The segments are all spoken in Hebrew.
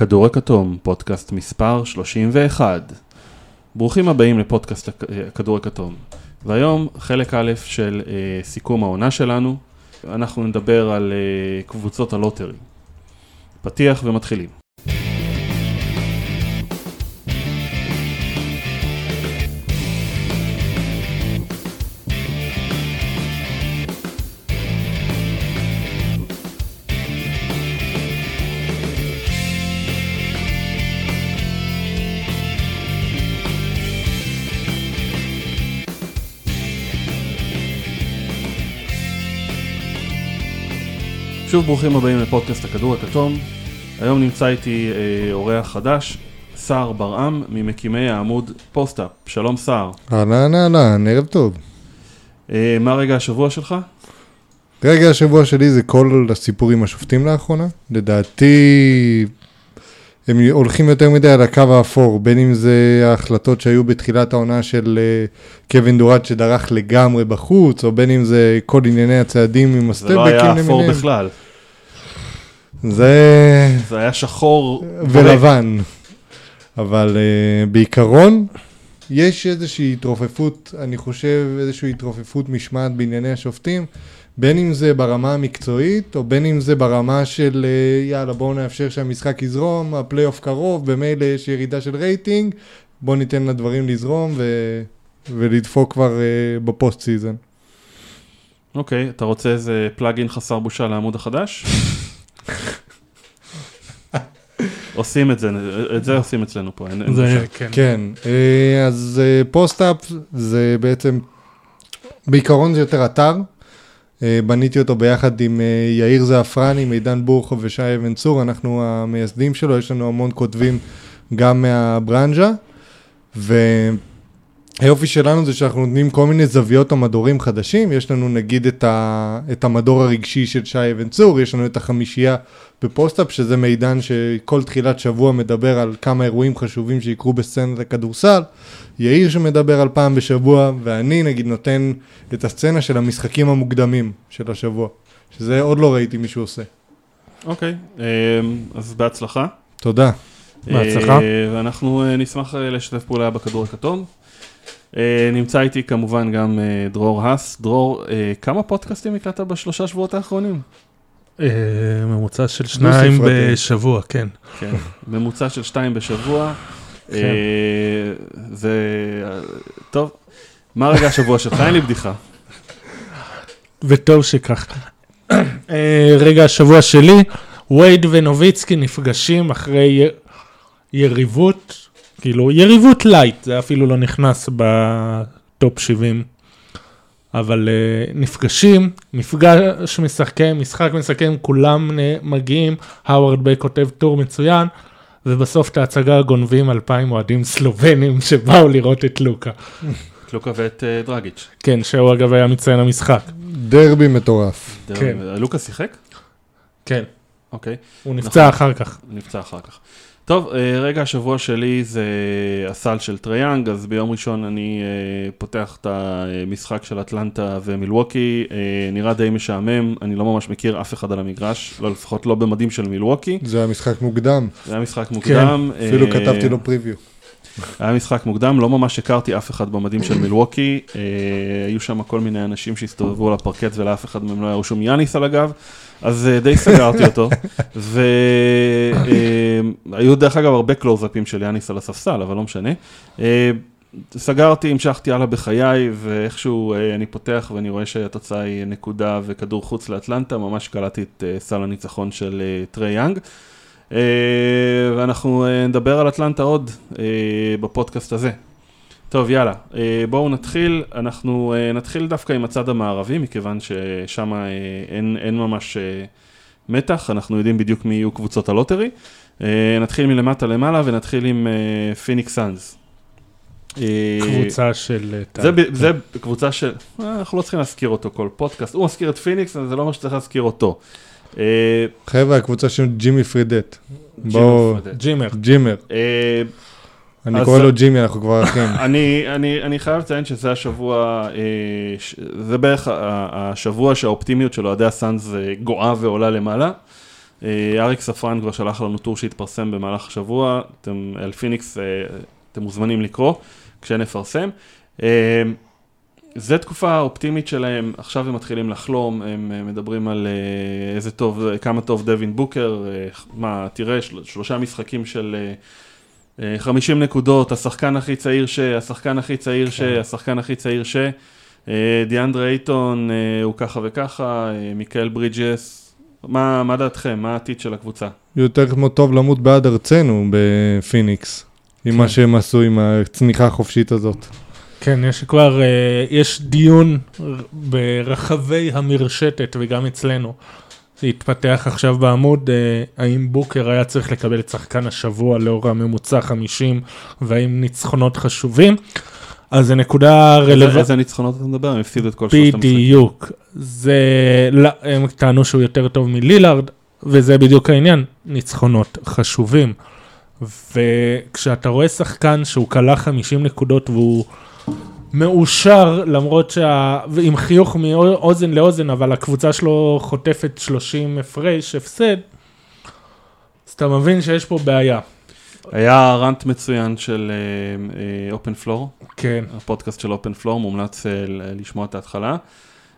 הכדור הכתום, פודקאסט מספר 31. ברוכים הבאים לפודקאסט אה, הכדור הכתום. והיום חלק א' של אה, סיכום העונה שלנו, אנחנו נדבר על אה, קבוצות הלוטרי. פתיח ומתחילים. שוב ברוכים הבאים לפודקאסט הכדור הכתום. היום נמצא איתי אה, אורח חדש, סער ברעם, ממקימי העמוד פוסט-אפ. שלום סער. אהלן אהלן, ערב טוב. אה, מה רגע השבוע שלך? רגע השבוע שלי זה כל הסיפור עם השופטים לאחרונה. לדעתי, הם הולכים יותר מדי על הקו האפור, בין אם זה ההחלטות שהיו בתחילת העונה של אה, קווין דורט שדרך לגמרי בחוץ, או בין אם זה כל ענייני הצעדים עם זה לא היה אפור למיניהם. בכלל, זה... זה היה שחור. ולבן. אבל אה, בעיקרון, יש איזושהי התרופפות, אני חושב, איזושהי התרופפות משמעת בענייני השופטים, בין אם זה ברמה המקצועית, או בין אם זה ברמה של אה, יאללה, בואו נאפשר שהמשחק יזרום, הפלייאוף קרוב, במילא יש ירידה של רייטינג, בואו ניתן לדברים לזרום ו... ולדפוק כבר אה, ב-post season. אוקיי, אתה רוצה איזה פלאגין חסר בושה לעמוד החדש? עושים את זה, את זה עושים אצלנו פה, אין אין זה, בושה. כן. כן, אה, אז אה, פוסט-אפ זה בעצם, בעיקרון זה יותר אתר. אה, בניתי אותו ביחד עם אה, יאיר זעפרני, מידן בורחו ושי אבן צור, אנחנו המייסדים שלו, יש לנו המון כותבים גם מהברנז'ה. והיופי שלנו זה שאנחנו נותנים כל מיני זוויות או מדורים חדשים, יש לנו נגיד את, ה, את המדור הרגשי של שי אבן צור, יש לנו את החמישייה בפוסט-אפ, שזה מידן שכל תחילת שבוע מדבר על כמה אירועים חשובים שיקרו בסצנת הכדורסל, יאיר שמדבר על פעם בשבוע, ואני נגיד נותן את הסצנה של המשחקים המוקדמים של השבוע, שזה עוד לא ראיתי מישהו עושה. אוקיי, אה, אז בהצלחה. תודה. בהצלחה. אה, ואנחנו אה, נשמח אה, לשתף פעולה בכדור הכתום. נמצא איתי כמובן גם דרור האס. דרור, כמה פודקאסטים הקלטת בשלושה שבועות האחרונים? אה, ממוצע של שניים. בשבוע, כן. כן, ממוצע של שתיים בשבוע. כן. אה, זה... טוב, מה רגע השבוע שלך? אין לי בדיחה. וטוב שכך. אה, רגע השבוע שלי, וייד ונוביצקי נפגשים אחרי יריבות, כאילו יריבות light, זה אפילו לא נכנס ב-top 70. אבל uh, נפגשים, מפגש משחקים, משחק משחקים, כולם uh, מגיעים, האוורד ביי כותב טור מצוין, ובסוף את ההצגה גונבים אלפיים אוהדים סלובנים שבאו לראות את לוקה. קלוקה ואת אה, דרגיץ'. כן, שהוא אגב היה מציין המשחק. דרבי מטורף. כן. לוקה שיחק? כן. אוקיי, הוא נפצע אחר כך. נפצע אחר כך. טוב, אה, רגע השבוע שלי זה הסל של טריי יאנג, אז ביום ראשון אני אה, פותח את המשחק של אטלנטה ומילווקי, אה, נראה די משעמם, אני לא ממש מכיר אף אחד על המגרש, לא, לפחות לא במדים של מילווקי, זה היה משחק מוקדם, זה היה משחק מוקדם. אפילו אה, כתבתי לו preview. היה משחק מוקדם, לא ממש הכרתי אף אחד במדים של מילווקי, היו שם כל מיני אנשים שהסתובבו על הפרקט ולאף אחד מהם לא היה רשום יאניס על הגב, אז אה, די סגרתי אותו, והיו דרך אגב הרבה קלוזאפים של יאניס על הספסל, אבל לא משנה. אה, סגרתי, המשכתי הלאה בחיי, ואיכשהו אה, אני פותח ואני רואה שהתוצאה היא נקודה וכדור חוץ לאטלנטה, ממש קלטתי את אה, סל הניצחון של אה, טרי יאנג. אה, ואנחנו אה, נדבר על אטלנטה עוד אה, בפודקאסט הזה. טוב, יאללה, אה, בואו נתחיל. אנחנו אה, נתחיל דווקא עם הצד המערבי, מכיוון ששם אה, אין, אין ממש מתח, אנחנו יודעים בדיוק מי יהיו קבוצות ה-lottery. נתחיל מלמטה למעלה ונתחיל עם פיניקס סאנז. אה, קבוצה של... זה, זה קבוצה של, אנחנו לא צריכים להזכיר אותו כל פודקאסט, הוא מזכיר את פיניקס, אז זה לא אומר שצריך להזכיר אותו. חבר'ה, הקבוצה של ג'ימי פרידט. ג'ימר. ג'ימר. אני קורא לו ג'ימי, אנחנו כבר אחים. אני, אני, אני חייב לציין שזה השבוע, אה, זה בערך השבוע שהאופטימיות של אוהדי הסאנז אה, גואה ועולה למעלה. אה, אריק ספרן כבר שלח לנו טור שהתפרסם במהלך השבוע, אתם, על פיניקס אתם מוזמנים לקרוא כשנפרסם. זה תקופה אופטימית שלהם, עכשיו הם מתחילים לחלום, הם מדברים על איזה טוב, כמה טוב דווין בוקר, מה, תראה, של, שלושה משחקים של 50 נקודות, השחקן הכי צעיר ש, השחקן הכי צעיר ש, כן. השחקן הכי צעיר ש, אה, דיאנדרה אייטון אה, הוא ככה וככה, אה, מיקאל ברידג'ס, מה, מה דעתכם, מה העתיד של הקבוצה? יותר כמו טוב למות בעד ארצנו בפיניקס, אם כן. מה שהם עשו עם הצניחה החופשית הזאת. כן, יש כבר, אה, יש דיון ברחבי המרשתת וגם אצלנו. שהתפתח עכשיו בעמוד, אה, האם בוקר היה צריך לקבל את שחקן השבוע לאור הממוצע 50, והאם ניצחונות חשובים. אז זו נקודה רלוונטית. איזה ניצחונות אתה מדבר? הם הפסידו את כל שלושת המשחקים. בדיוק. זה, לא, הם טענו שהוא יותר טוב מלילארד, וזה בדיוק העניין, ניצחונות חשובים. וכשאתה רואה שחקן שהוא כלה 50 נקודות והוא מאושר, למרות שה... עם חיוך מאוזן לאוזן, אבל הקבוצה שלו חוטפת 30 הפרש, הפסד, אז אתה מבין שיש פה בעיה. היה ראנט מצוין של אופן פלור, כן. הפודקאסט של אופן פלור, מומלץ ל- לשמוע את ההתחלה.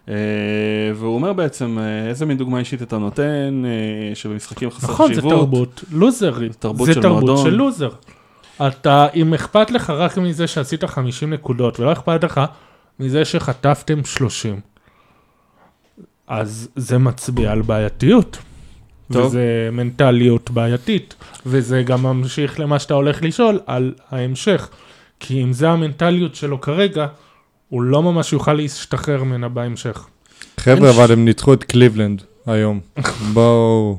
אה, והוא אומר בעצם, אה, איזה מין דוגמה אישית אתה נותן, שבמשחקים חסר נכון, זה חשיבות. תרבות לוזרית. תרבות זה של תרבות מועדון. של לוזר. אתה, אם אכפת לך רק מזה שעשית 50 נקודות, ולא אכפת לך מזה שחטפתם 30, אז זה מצביע על בעייתיות. טוב. וזה מנטליות בעייתית, וזה גם ממשיך למה שאתה הולך לשאול על ההמשך. כי אם זה המנטליות שלו כרגע, הוא לא ממש יוכל להשתחרר ממנה בהמשך. חבר'ה, אין ש- אבל הם ניצחו את קליבלנד היום. בואו.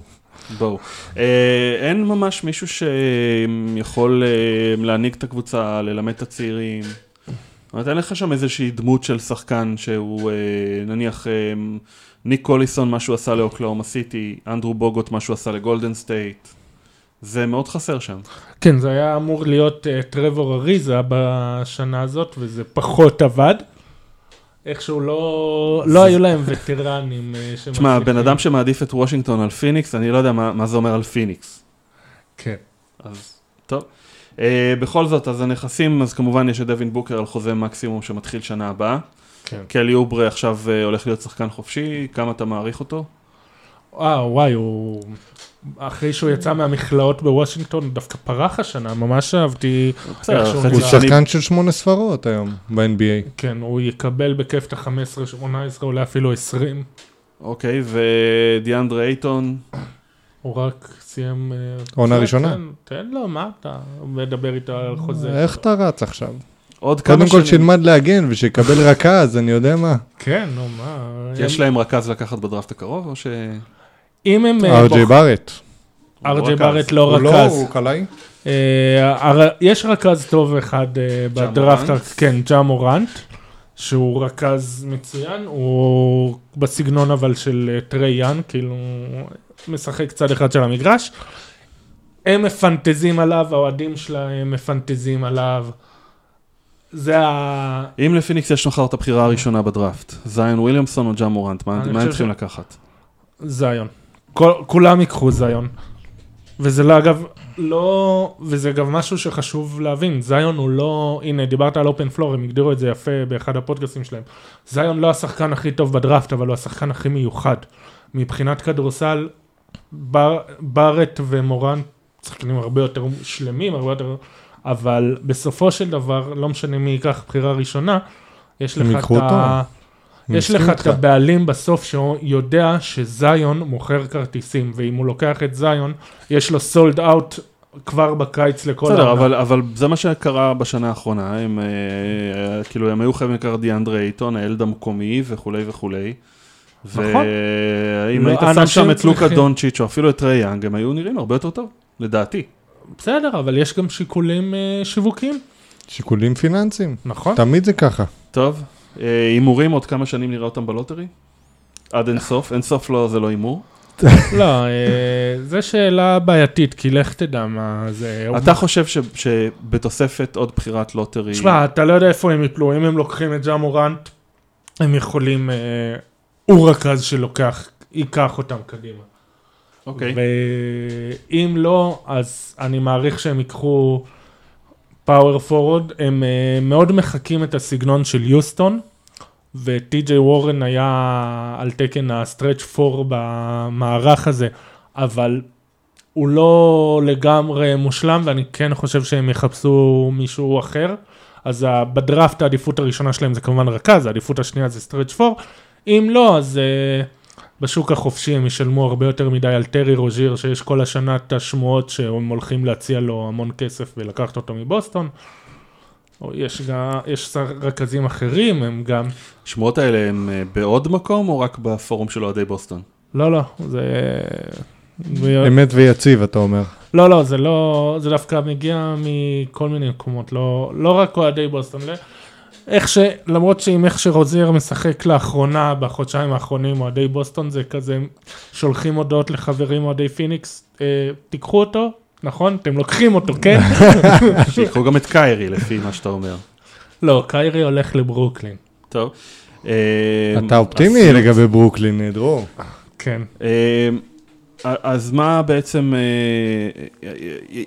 בואו. אה, אין ממש מישהו שיכול אה, להנהיג את הקבוצה, ללמד את הצעירים. זאת אומרת, אין לך שם איזושהי דמות של שחקן שהוא, אה, נניח, ניק קוליסון, מה שהוא עשה לאוקלהומה סיטי, אנדרו בוגוט, מה שהוא עשה לגולדן סטייט. זה מאוד חסר שם. כן, זה היה אמור להיות אה, טרבור אריזה בשנה הזאת, וזה פחות עבד. איכשהו לא, לא היו להם וטרנים שמצליחים. תשמע, בן אדם שמעדיף את וושינגטון על פיניקס, אני לא יודע מה, מה זה אומר על פיניקס. כן. אז טוב. אה, בכל זאת, אז הנכסים, אז כמובן יש את דווין בוקר על חוזה מקסימום שמתחיל שנה הבאה. כן. קלי אוברה עכשיו uh, הולך להיות שחקן חופשי, כמה אתה מעריך אותו? אה, וואי, הוא... אחרי שהוא יצא מהמכלאות בוושינגטון, דווקא פרח השנה, ממש אהבתי הוא שחקן של שמונה ספרות היום ב-NBA. כן, הוא יקבל בכיף את ה-15-18, אולי אפילו 20. אוקיי, ודיאנדרה אייטון, הוא רק סיים... אה, עונה תן- ראשונה. תן- תן לו, מה אתה מדבר איתו על חוזה? איך אתה רץ עכשיו? עוד כמה קודם כל שנים. שילמד להגן ושיקבל רכז, אני יודע מה. כן, נו, מה... יש הם- להם רכז לקחת בדראפט הקרוב, או ש... אם הם... אה, ארג'יי בוח- בארט. ארג'יי רכז. בארט לא הוא רכז. הוא קלעי? אה, יש רכז טוב אחד אה, בדראפט? כן, ג'ה מורנט, שהוא רכז מצוין, הוא בסגנון אבל של טרי יאן, כאילו, משחק צד אחד של המגרש. הם מפנטזים עליו, האוהדים שלהם מפנטזים עליו. זה ה... אם לפיניקס יש מחר את הבחירה הראשונה בדראפט, זיון וויליאמסון או ג'ה מורנט, מה הם צריכים לקחת? זיון. כל, כולם ייקחו זיון. וזה לא אגב, לא, וזה גם משהו שחשוב להבין, זיון הוא לא, הנה דיברת על אופן פלור, הם הגדירו את זה יפה באחד הפודקאסטים שלהם. זיון לא השחקן הכי טוב בדראפט, אבל הוא השחקן הכי מיוחד. מבחינת כדורסל, בר, בארט ומורן שחקנים הרבה יותר שלמים, הרבה יותר, אבל בסופו של דבר, לא משנה מי ייקח בחירה ראשונה, יש לך את ה... אותו. יש לך את. הבעלים בסוף שיודע שזיון מוכר כרטיסים, ואם הוא לוקח את זיון, יש לו סולד אאוט כבר בקיץ לכל בסדר, העונה. אבל, אבל זה מה שקרה בשנה האחרונה, הם אה, כאילו הם היו חייבים לקחת דיאנדרה אייטון, הילד המקומי וכולי וכולי. נכון. ואם לא, היית שם שם את לוקה דונצ'יץ' או אפילו את טריי יאנג, הם היו נראים הרבה יותר טוב, לדעתי. בסדר, אבל יש גם שיקולים אה, שיווקיים, שיקולים פיננסיים. נכון? תמיד זה ככה. טוב, הימורים עוד כמה שנים נראה אותם ב-lottery? עד אין סוף, אין סוף לא, זה לא הימור. לא, אה, זו שאלה בעייתית, כי לך תדע מה זה... אתה חושב ש- שבתוספת עוד בחירת lottery, תשמע, אתה לא יודע איפה הם יפלו, אם הם לוקחים את ג'ה מורנט, הם יכולים... אה, הוא רכז שלוקח, ייקח אותם קדימה. אוקיי. ואם לא, אז אני מעריך שהם ייקחו פאוור פורוד, הם אה, מאוד מחקים את הסגנון של יוסטון, וטי.ג'יי וורן היה על תקן הסטרץ' פור במערך הזה, אבל הוא לא לגמרי מושלם, ואני כן חושב שהם יחפשו מישהו אחר. אז בדראפט העדיפות הראשונה שלהם זה כמובן רכז, העדיפות השנייה זה stretch four. אם לא, אז אה, בשוק החופשי הם ישלמו הרבה יותר מדי על טרי רוז'יר, שיש כל השנה את השמועות שהם הולכים להציע לו המון כסף ולקחת אותו מבוסטון. או יש, גם, יש רכזים אחרים, הם גם... השמועות האלה הם אה, בעוד מקום או רק בפורום של אוהדי בוסטון? לא, לא, זה... אמת ויציב, אתה אומר. לא, לא, זה לא, זה דווקא מגיע מכל מיני מקומות, לא, לא רק אוהדי בוסטון, איך ש, למרות שעם איך שרוזיר משחק לאחרונה, בחודשיים האחרונים, אוהדי בוסטון זה כזה, שולחים הודעות לחברים אוהדי פיניקס, אה, תיקחו אותו, נכון? אתם לוקחים אותו, כן? שיקחו גם את קיירי לפי מה שאתה אומר. לא, קיירי הולך לברוקלין, טוב. אה, אתה אופטימי. לגבי ברוקלין, אה, דרור. כן. אה, אז מה בעצם,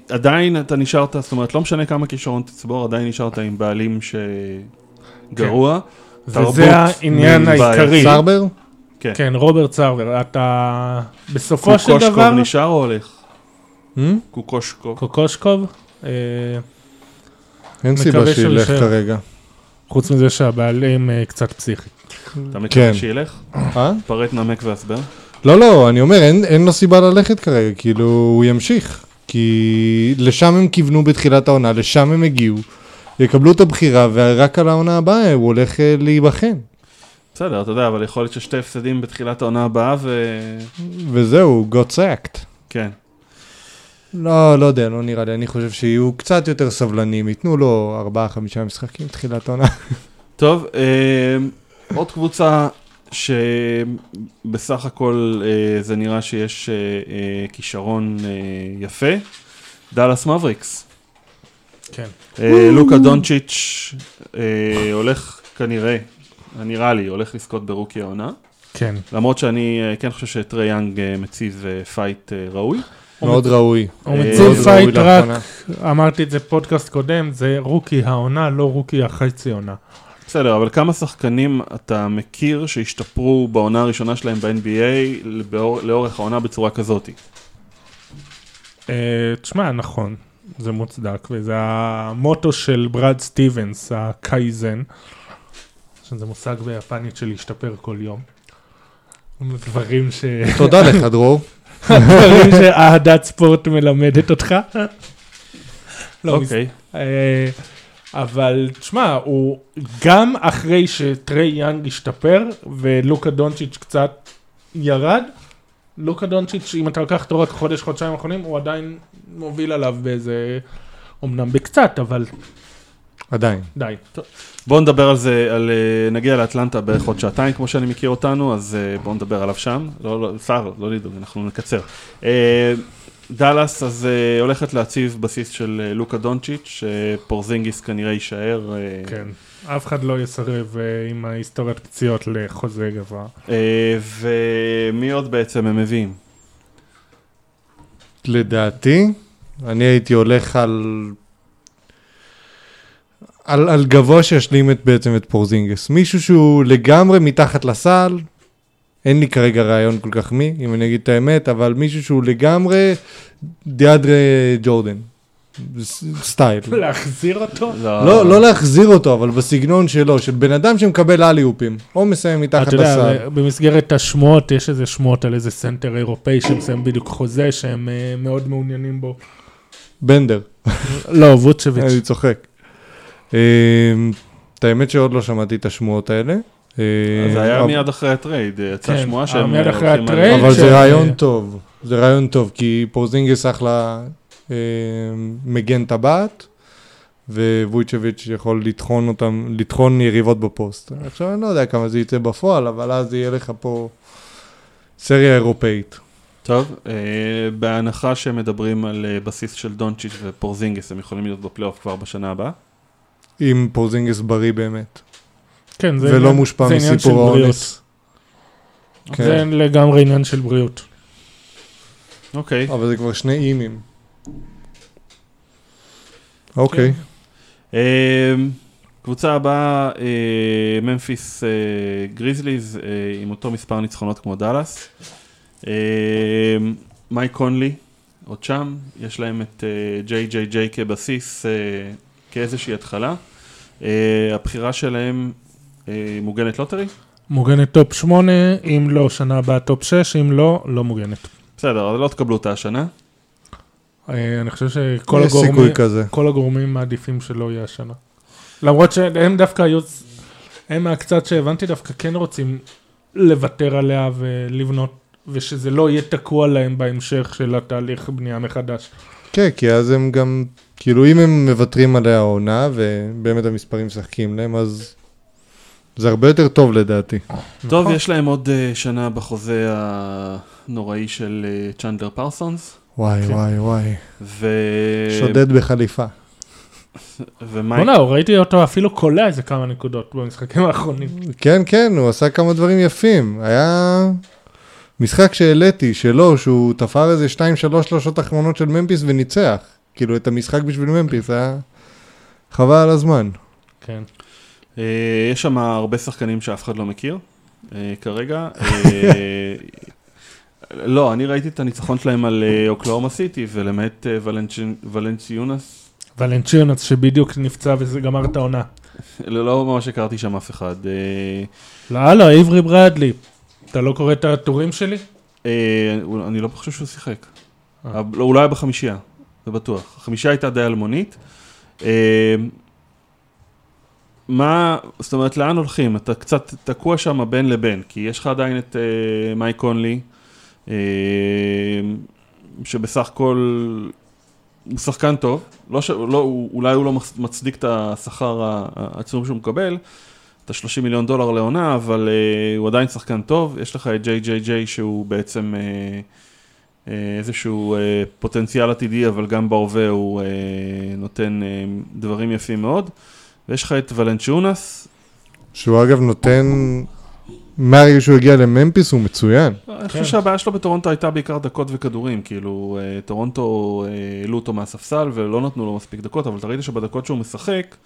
עדיין אתה נשארת, זאת אומרת, לא משנה כמה כישרון תצבור, עדיין נשארת עם בעלים שגרוע. תרבות וזה העניין. העיקרי. סרבר? כן. כן, רוברט סרבר, אתה בסופו של קוקושקוב דבר, נשאר או הולך? Hmm? קוקושקוב. קוקושקוב, אה, אין סיבה שילך. כרגע. חוץ מזה שהבעלים אה, קצת פסיכי. אתה מקווה כן. שילך? אה? פרט נמק והסבר. לא, לא, אני אומר, אין, אין לו סיבה ללכת כרגע, כאילו, הוא ימשיך. כי לשם הם כיוונו בתחילת העונה, לשם הם הגיעו, יקבלו את הבחירה, ורק על העונה הבאה הוא הולך אה, להיבחן. בסדר, אתה יודע, אבל יכול להיות ששתי הפסדים בתחילת העונה הבאה, ו... וזהו, got sacked. כן. לא, לא יודע, לא נראה לי, אני חושב שיהיו קצת יותר סבלניים, ייתנו לו ארבעה, חמישה משחקים בתחילת העונה. טוב, אה, עוד קבוצה שבסך הכל אה, זה נראה שיש אה, כישרון יפה, דאלאס מבריקס. כן. אה, לוקה דונצ'יץ' אה, הולך כנראה, נראה לי, הולך לזכות ברוקי העונה. כן. למרות שאני אה, כן חושב שטרי יאנג מציב fight ראוי. מאוד ראוי. הוא מאוד fight רק. אמרתי את זה פודקאסט קודם, זה רוקי העונה, לא רוקי החצי עונה. בסדר, אבל כמה שחקנים אתה מכיר שהשתפרו בעונה הראשונה שלהם ב-NBA לאור- לאורך העונה בצורה כזאת? אה, תשמע, נכון, זה מוצדק, וזה המוטו של ברד סטיבנס, ה kaizen, שזה מושג ביפנית של להשתפר כל יום. דברים ש... תודה לך, דרור. דברים שאהדת ספורט מלמדת אותך. לא, אוקיי. אה, אבל תשמע, הוא גם אחרי שטרי יאנג השתפר ולוקה דונצ'יץ' קצת ירד, לוקה דונצ'יץ', אם אתה לוקח אותו רק חודש, חודשיים האחרונים, הוא עדיין מוביל עליו באיזה, אמנם בקצת, אבל עדיין. די. בואו נדבר על זה, על, אה, נגיע לאטלנטה בערך עוד שעתיים, כמו שאני מכיר אותנו, אז אה, בואו נדבר עליו שם. לא, לא, סער, לא לדאוג, אנחנו נקצר. אה, דאלאס אז הולכת להציב בסיס של לוקה דונצ'יץ', שפורזינגיס כנראה יישאר. כן. אף אחד לא יסרב עם ההיסטוריית פציעות לחוזה גבוה. ומי עוד בעצם הם מביאים? לדעתי, אני הייתי הולך על... על, על גבוה שישלים את, בעצם את פורזינגס. מישהו שהוא לגמרי מתחת לסל, אין לי כרגע רעיון כל כך מי, אם אני אגיד את האמת, אבל מישהו שהוא לגמרי דיאנדרה ג'ורדן. style. להחזיר אותו? לא, לא להחזיר אותו, אבל בסגנון שלו, של בן אדם שמקבל אליופים, או מסיים מתחת אתה יודע, לסל. במסגרת השמועות, יש איזה שמועות על איזה סנטר אירופאי שמסיים בדיוק חוזה שהם אה, מאוד מעוניינים בו. בנדר. לא, ווצ'ביץ'. אני צוחק. אה, את האמת שעוד לא שמעתי את השמועות האלה. אה, אז זה היה מיד אחרי הטרייד, אה, יצאה כן, שמועה שהם מיד אה, אחרי הטרייד. אבל זה רעיון טוב, זה רעיון טוב, כי פורזינגס אחלה אה, מגן טבעת, וויצ'ביץ' יכול לטחון אותם, לטחון יריבות בפוסט. עכשיו אני לא יודע כמה זה יצא בפועל, אבל אז יהיה לך פה סריה אירופאית. טוב, אה, בהנחה שהם מדברים על אה, בסיס של דונצ'יץ' ופורזינגיס, הם יכולים להיות בפלייאוף כבר בשנה הבאה? אם פורזינגס בריא באמת, כן, זה ולא עניין- מושפע זה עניין מסיפור של בריאות. האונס. כן. זה לגמרי עניין של בריאות. אוקיי. אבל זה כבר שני אימים. אוקיי. אמ, קבוצה הבאה, אה, ממפיס אה, גריזליז, אה, עם אותו מספר ניצחונות כמו דאלאס. אמ, מייק קונלי, עוד שם, יש להם את ג'יי ג'יי ג'יי כבסיס, כאיזושהי התחלה. הבחירה שלהם מוגנת lottery? מוגנת top 8, אם לא, שנה הבאה top 6, אם לא, לא מוגנת. בסדר, אז לא תקבלו אותה השנה. אה, אני חושב שכל הגורמים. כל הגורמים מעדיפים שלא יהיה השנה. למרות שהם דווקא היו, הם מהקצת שהבנתי דווקא כן רוצים לוותר עליה ולבנות, ושזה לא יהיה תקוע להם בהמשך של התהליך בנייה מחדש. כן, כי אז הם גם, כאילו אם הם מוותרים עליה העונה, ובאמת המספרים משחקים להם, אז זה הרבה יותר טוב לדעתי. טוב, נכון. יש להם עוד אה, שנה בחוזה הנוראי של אה, צ'נדלר פרסונס. וואי כן. וואי וואי, ו... שודד בחליפה. ומייק... בוא'נה, ראיתי אותו אפילו קולע איזה כמה נקודות במשחקים האחרונים. כן, כן, הוא עשה כמה דברים יפים. היה משחק שהעליתי, שלו, שהוא תפר איזה 2-3 שלושות אחרונות של ממפיס וניצח. כאילו, את המשחק בשביל ממפיס, היה חבל על הזמן. כן. אה, יש שם הרבה שחקנים שאף אחד לא מכיר אה, כרגע. לא, אני ראיתי את הניצחון שלהם על אה, אוקלאומה סיטי, ולמעט אה, ולנצ'י- ולנציונס, ולנצ'יונס שבדיוק נפצע וזה גמר את העונה. לא לא ממש הכרתי שם אף אחד. אה, לא, לא, עברי ברדלי. אתה לא קורא את הטורים שלי? אני לא חושב שהוא שיחק. לא, לא היה בחמישייה, זה בטוח. החמישייה הייתה די אלמונית. מה, זאת אומרת, לאן הולכים? אתה קצת תקוע שם בין לבין, כי יש לך עדיין את מייק קונלי, שבסך הכל הוא שחקן טוב, לא ש... לא, אולי הוא לא מצ- מצדיק את השכר העצום שהוא מקבל, את ה-30 מיליון דולר לעונה, אבל אה, הוא עדיין שחקן טוב, יש לך את ג'יי ג'יי ג'יי שהוא בעצם אה, אה, איזשהו פוטנציאל עתידי, אבל גם בהווה הוא נותן דברים יפים מאוד. ויש לך את ולנצ'ונס, שהוא אגב נותן, מהרגע שהוא הגיע לממפיס הוא מצוין. אני חושב שהבעיה שלו בטורונטו הייתה בעיקר דקות וכדורים, כאילו אה, טורונטו אה, העלו אותו מהספסל ולא נתנו לו מספיק דקות, אבל אתה ראית שבדקות שהוא משחק,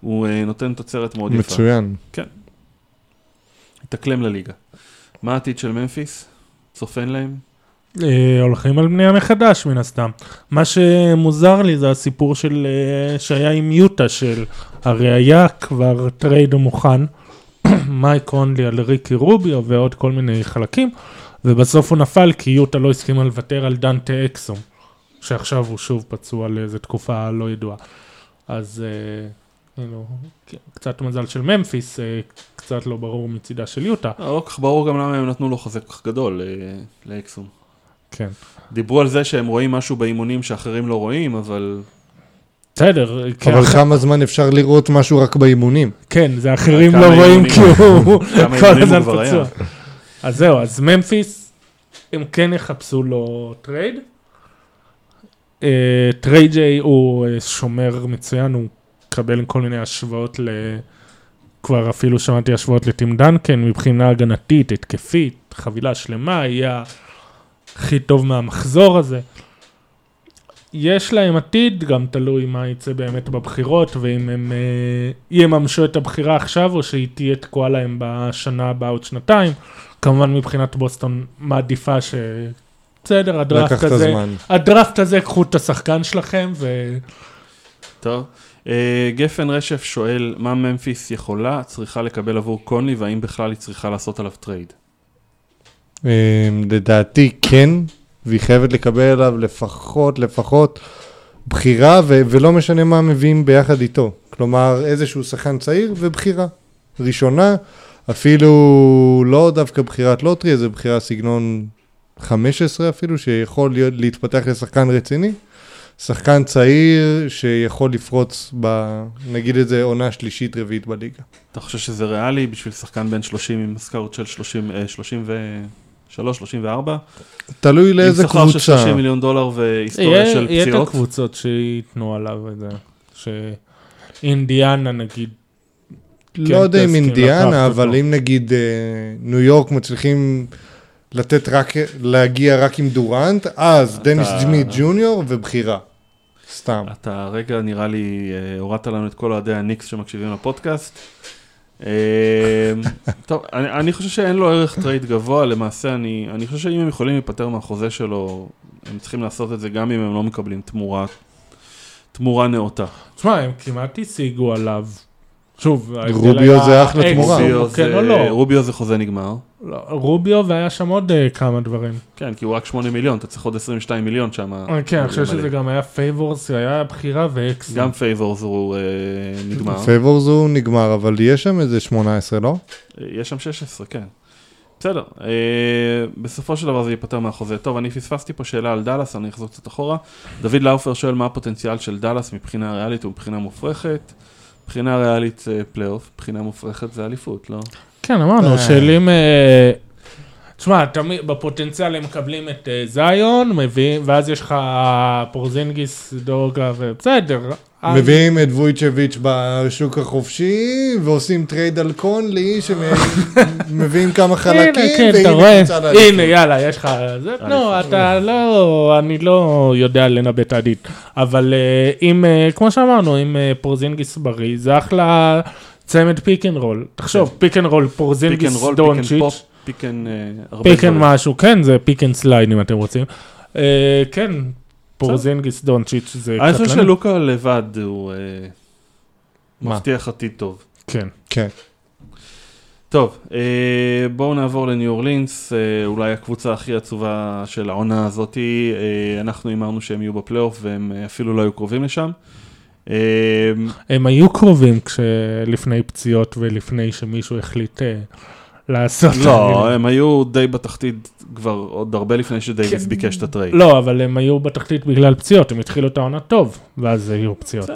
הוא אה, נותן תוצרת מאוד יפה. מצוין. התאקלם לליגה. מה העתיד של ממפיס? צופן להם? הולכים על בנייה מחדש מן הסתם. מה שמוזר לי זה הסיפור של שהיה עם יוטה של הרי היה כבר טרייד מוכן, מייק קונלי על ריקי רוביו ועוד כל מיני חלקים, ובסוף הוא נפל כי יוטה לא הסכימה לוותר על דנטה אקסום, שעכשיו הוא שוב פצוע לאיזה תקופה לא ידועה. אז אה, כאילו, קצת מזל של ממפיס, אה, קצת לא ברור מצידה של יוטה. לא לא כל כך ברור גם למה הם נתנו לו חוזה כל כך גדול אה, לאקסום. כן. דיברו על זה שהם רואים משהו באימונים שאחרים לא רואים, אבל בסדר, אבל כמה זמן אפשר לראות משהו רק באימונים? כן, זה אחרים לא רואים כי הוא כמה כל הזמן פצוע. אז זהו, אז ממפיס, הם כן יחפשו לו טרייד. אה, טריפל ג'יי הוא אה, שומר מצוין, הוא מקבל כל מיני השוואות ל... כבר אפילו שמעתי השוואות לטים דנקן מבחינה הגנתית, התקפית, חבילה שלמה, יהיה הכי טוב מהמחזור הזה. יש להם עתיד, גם תלוי מה יצא באמת בבחירות, ואם הם אה, יממשו את הבחירה עכשיו, או שהיא תהיה תקועה להם בשנה הבאה עוד שנתיים. כמובן מבחינת בוסטון מעדיפה ש... בסדר, הדראפט הזה, הזמן. הדראפט הזה, קחו את השחקן שלכם, ו... טוב. אה, גפן רשף שואל, מה ממפיס יכולה, צריכה לקבל עבור קונלי, והאם בכלל היא צריכה לעשות עליו טרייד? אה, לדעתי כן, והיא חייבת לקבל עליו לפחות, לפחות בחירה, ו- ולא משנה מה מביאים ביחד איתו. כלומר, איזשהו שחקן צעיר ובחירה. ראשונה, אפילו לא דווקא בחירת lottery, איזה בחירה סגנון 15 אפילו, שיכול להיות, להתפתח לשחקן רציני. שחקן צעיר שיכול לפרוץ ב... נגיד את זה עונה שלישית רביעית בליגה. אתה חושב שזה ריאלי בשביל שחקן בן 30 עם משכורת של 30, אה, 33, 34? תלוי לאיזה עם שכר של קבוצה. 30 מיליון דולר והיסטוריה יהיה של יהיה את פציעות? הקבוצות שייתנו עליו את זה. שאינדיאנה נגיד. לא יודע אם אינדיאנה, אבל. אם נגיד אה, ניו יורק מצליחים לתת רק, להגיע רק עם דורנט, אז דניס סמית' ג'וניור ובחירה. סתם. אתה רגע, נראה לי, אה, הורדת לנו את כל אוהדי הניקס שמקשיבים לפודקאסט. אה, טוב, אני, אני חושב שאין לו ערך טרייד גבוה, למעשה אני, אני חושב שאם הם יכולים להיפטר מהחוזה שלו, הם צריכים לעשות את זה גם אם הם לא מקבלים תמורה, תמורה נאותה. תשמע, הם כמעט השיגו עליו. שוב, רוביו זה אחלה תמורה. כן זה- או לא? רוביו זה חוזה נגמר. לא, רוביו והיה שם עוד אה, כמה דברים. כן, כי הוא רק 8 מיליון, אתה צריך עוד 22 מיליון שם. אה, כן, אני חושב שזה גם היה פייבורס, היה בחירה ואקסום. גם פייבורס הוא אה, נגמר. פייבורס הוא נגמר, אבל יש שם איזה 18, לא? יש שם 16, כן. בסדר, אה, בסופו של דבר זה ייפטר מהחוזה. טוב, אני פספסתי פה שאלה על דאלאס, אני אחזור קצת אחורה. דוד לאופר שואל מה הפוטנציאל של דאלאס מבחינה ריאלית ומבחינה מופרכת. מבחינה ריאלית פלייאוף, מבחינה מופרכת זה אליפות, לא? כן, אמרנו, אה. שאלים... אה, תשמע, תמיד בפוטנציאל הם מקבלים את אה, ציון, מביאים, ואז יש לך פורזינגיס, לוקה, ובסדר. אז- מביאים את ווצ'ביץ' בשוק החופשי, ועושים טרייד על קונלי, שמביאים כמה הנה, חלקים, כן, אתה והנה רואה, קבוצה לאליפות. הנה, יאללה, יש לך... זה, לא. אתה לא, אני לא יודע לנבא את העתיד. אבל אה, אם, אה, כמו שאמרנו, אם אה, פורזינגיס בריא, זה אחלה צמד pick and roll. תחשוב, pick and roll, פורזינגיס, דונצ'יץ'. pop, pick and אה, הרבה דברים. משהו, כן, זה pick and slide אם אתם רוצים. אה, כן, פורזינגיס, דונצ'יץ', זה אני חושב קטלני. שלוקה לבד הוא אה? מבטיח עתיד טוב. כן. כן. טוב, בואו נעבור לניו אורלינס, אולי הקבוצה הכי עצובה של העונה הזאתי, אנחנו הימרנו שהם יהיו בפלייאוף והם אפילו לא היו קרובים לשם. הם היו קרובים כשלפני פציעות ולפני שמישהו החליט לעשות... לא, הם היו די בתחתית כבר עוד הרבה לפני שדייוויס כן. ביקש את הטרייד. לא, אבל הם היו בתחתית בגלל פציעות, הם התחילו את העונה טוב, ואז היו פציעות.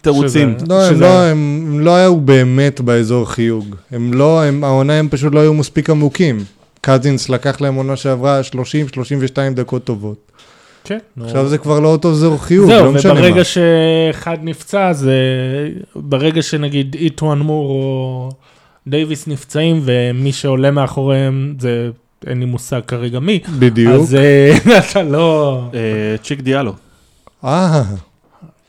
תירוצים. שזה- לא, הם לא, הם הם לא היו באמת באזור חיוג. הם לא, הם, העונה הם פשוט לא היו מספיק עמוקים. קזינס לקח להם עונה שעברה 30-32 דקות טובות. כן. נו. עכשיו זה כבר לא אותו אזור חיוג, זהו, לא משנה מה. וברגע שאחד נפצע, זה... ברגע שנגיד איטואן מור או דייוויס נפצעים, ומי שעולה מאחוריהם זה... אין לי מושג כרגע מי. בדיוק. אז אה, אתה לא... אה, צ'יק דיאלו. אה,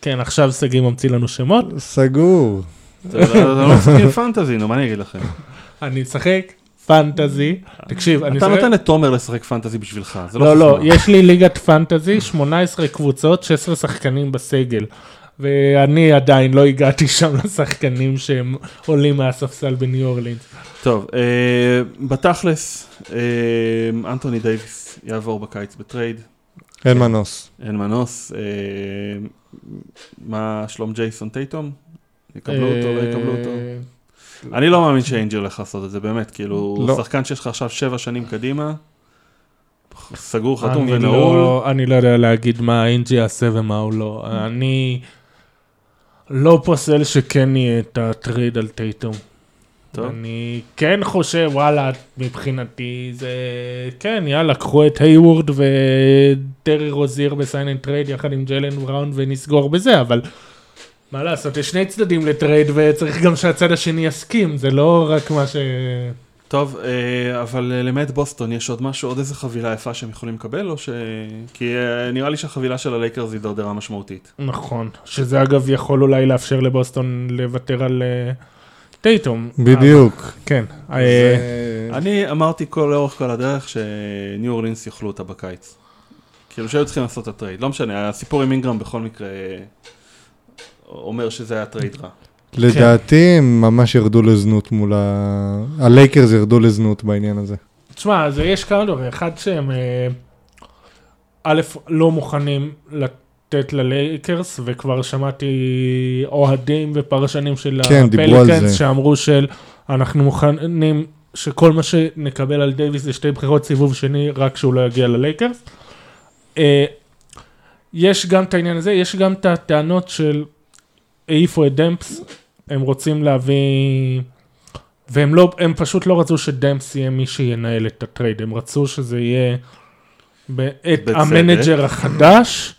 כן, עכשיו שגיא ממציא לנו שמות. סגור. אתה אתה לא משחקים פנטזי, נו, מה אני אגיד לכם? אני אשחק פנטזי. תקשיב, אני אתה אשחק... נותן לתומר לשחק פנטזי בשבילך, זה לא לא, לא, חוכמה. יש לי ליגת פנטזי, 18 קבוצות, 16 שחקנים בסגל. ואני עדיין לא הגעתי שם לשחקנים שהם עולים מהספסל בניו אורלינס. טוב, אה, בתכלס, אה, אנטוני דייוויס יעבור בקיץ בטרייד, אין מנוס. אין מנוס. אה, מה שלום ג'ייסון טייטום? יקבלו אותו, לא יקבלו אותו. אה, אני לא מאמין שאינג'ל הולך לעשות את זה, באמת, כאילו, לא. שחקן שיש לך עכשיו שבע שנים קדימה, סגור, חתום אני ונעול. לא- אני לא יודע להגיד מה אינג' יעשה ומה הוא לא. אני לא פוסל שכן יהיה את הטרייד על טייטום. טוב. אני כן חושב, וואלה, מבחינתי זה, כן, יאללה, קחו את הייוורד וטרי רוזיר ב sign and trade יחד עם ג'יילן בראון ונסגור בזה, אבל מה לעשות, יש שני צדדים לטרייד וצריך גם שהצד השני יסכים, זה לא רק מה ש... טוב, אה, אבל אה, למעט בוסטון, יש עוד משהו, עוד איזה חבילה יפה שהם יכולים לקבל, או ש... כי אה, נראה לי שהחבילה של הלייקרס היא הידרדרה משמעותית. נכון, שזה אגב יכול אולי לאפשר לבוסטון לוותר על טייטום. בדיוק. כן. זה- אני אמרתי כל לאורך כל הדרך שניו אורלינס יאכלו אותה בקיץ. כאילו שהיו צריכים לעשות את הטרייד, לא משנה, הסיפור עם אינגרם בכל מקרה אומר שזה היה טרייד רע. לדעתי הם ממש ירדו לזנות מול ה... הלייקרס ירדו לזנות בעניין הזה. תשמע, אז יש כמה דברים, אחד שהם אה, א', לא מוכנים לתת ללייקרס, וכבר שמעתי אוהדים ופרשנים של כן, הפליקנס. שאמרו של אנחנו מוכנים שכל מה שנקבל על דייוויס זה שתי בחירות סיבוב שני, רק שהוא לא יגיע ללייקרס. אה, יש גם את העניין הזה, יש גם את הטענות של העיפו את דמפס, הם רוצים להביא... והם לא, הם פשוט לא רצו שדמפס יהיה מי שינהל את הטרייד, הם רצו שזה יהיה את. ה manager החדש,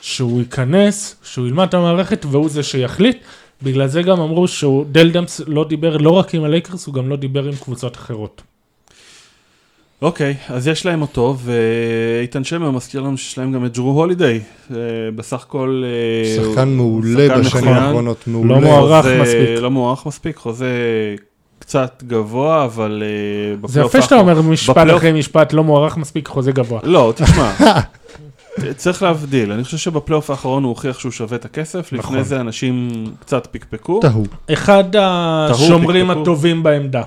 שהוא ייכנס, שהוא ילמד את המערכת והוא זה שיחליט. בגלל זה גם אמרו שהוא, דל דמפס לא דיבר לא רק עם הלייקרס, הוא גם לא דיבר עם קבוצות אחרות. אוקיי, אז יש להם אותו, ואיתן שמר מזכיר לנו שיש להם גם את ג'רו הולידיי. אה, בסך הכל... אה, שחקן מעולה בשנים. האחרונות, מעולה. לא מוערך מספיק. לא מוערך מספיק, חוזה קצת גבוה, אבל אה, זה יפה שאתה אומר משפט אחרי משפט לא מוערך מספיק חוזה גבוה. לא, תשמע, צריך להבדיל, אני חושב שבפלייאוף האחרון הוא הוכיח שהוא שווה את הכסף, נכון. לפני זה אנשים קצת פקפקו. טהו. אחד השומרים. הטובים בעמדה.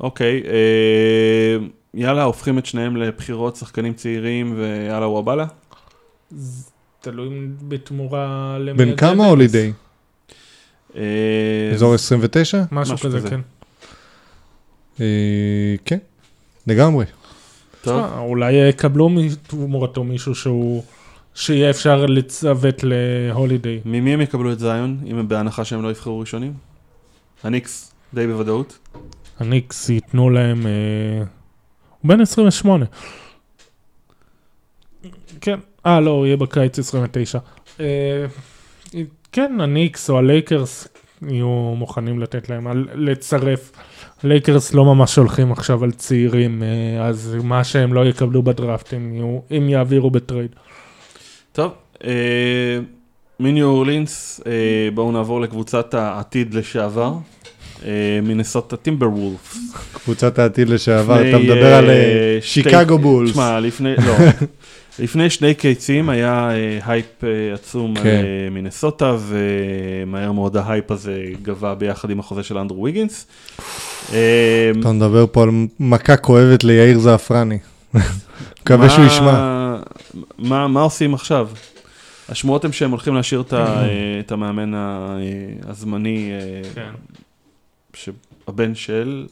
אוקיי, אה, יאללה, הופכים את שניהם לבחירות שחקנים צעירים ויאללה וואבאלה. תלוי בתמורה למי בן הגבר. כמה הולידיי? אה, אזור 29? משהו משהו כזה, כזה. כן. אה, כן, לגמרי. טוב, תשמע, אולי יקבלו מתמורתו מישהו שהוא... שיהיה אפשר לצוות להולידיי. ממי הם יקבלו את זיון, אם הם בהנחה שהם לא יבחרו ראשונים? הניקס, די בוודאות. הניקס ייתנו להם... אה, הוא בן 28. כן, אה לא, הוא יהיה בקיץ 29. אה, כן, הניקס או הלייקרס יהיו מוכנים לתת להם, לצרף. הלייקרס לא ממש הולכים עכשיו על צעירים, אה, אז מה שהם לא יקבלו בדראפט הם, יהיו, הם יעבירו בטרייד. טוב, מניו אורלינס, בואו נעבור לקבוצת העתיד לשעבר. אה, מינסוטה טימברוולבס. קבוצת העתיד לשעבר, אתה מדבר על אה, אה, שתי- שיקגו בולס. תשמע, לפני, לא, לפני שני קיצים היה אה, הייפ אה, עצום על כן. אה, מינסוטה, ומהר מאוד ההייפ הזה כבה ביחד עם החוזה של אנדרו ויגינס. אה, אתה מדבר פה על מכה כואבת ליאיר זעפרני. מקווה שהוא ישמע. מה, מה עושים עכשיו? השמועות הן שהם הולכים להשאיר את, אה, המאמן אה, הזמני, אה. שהבן של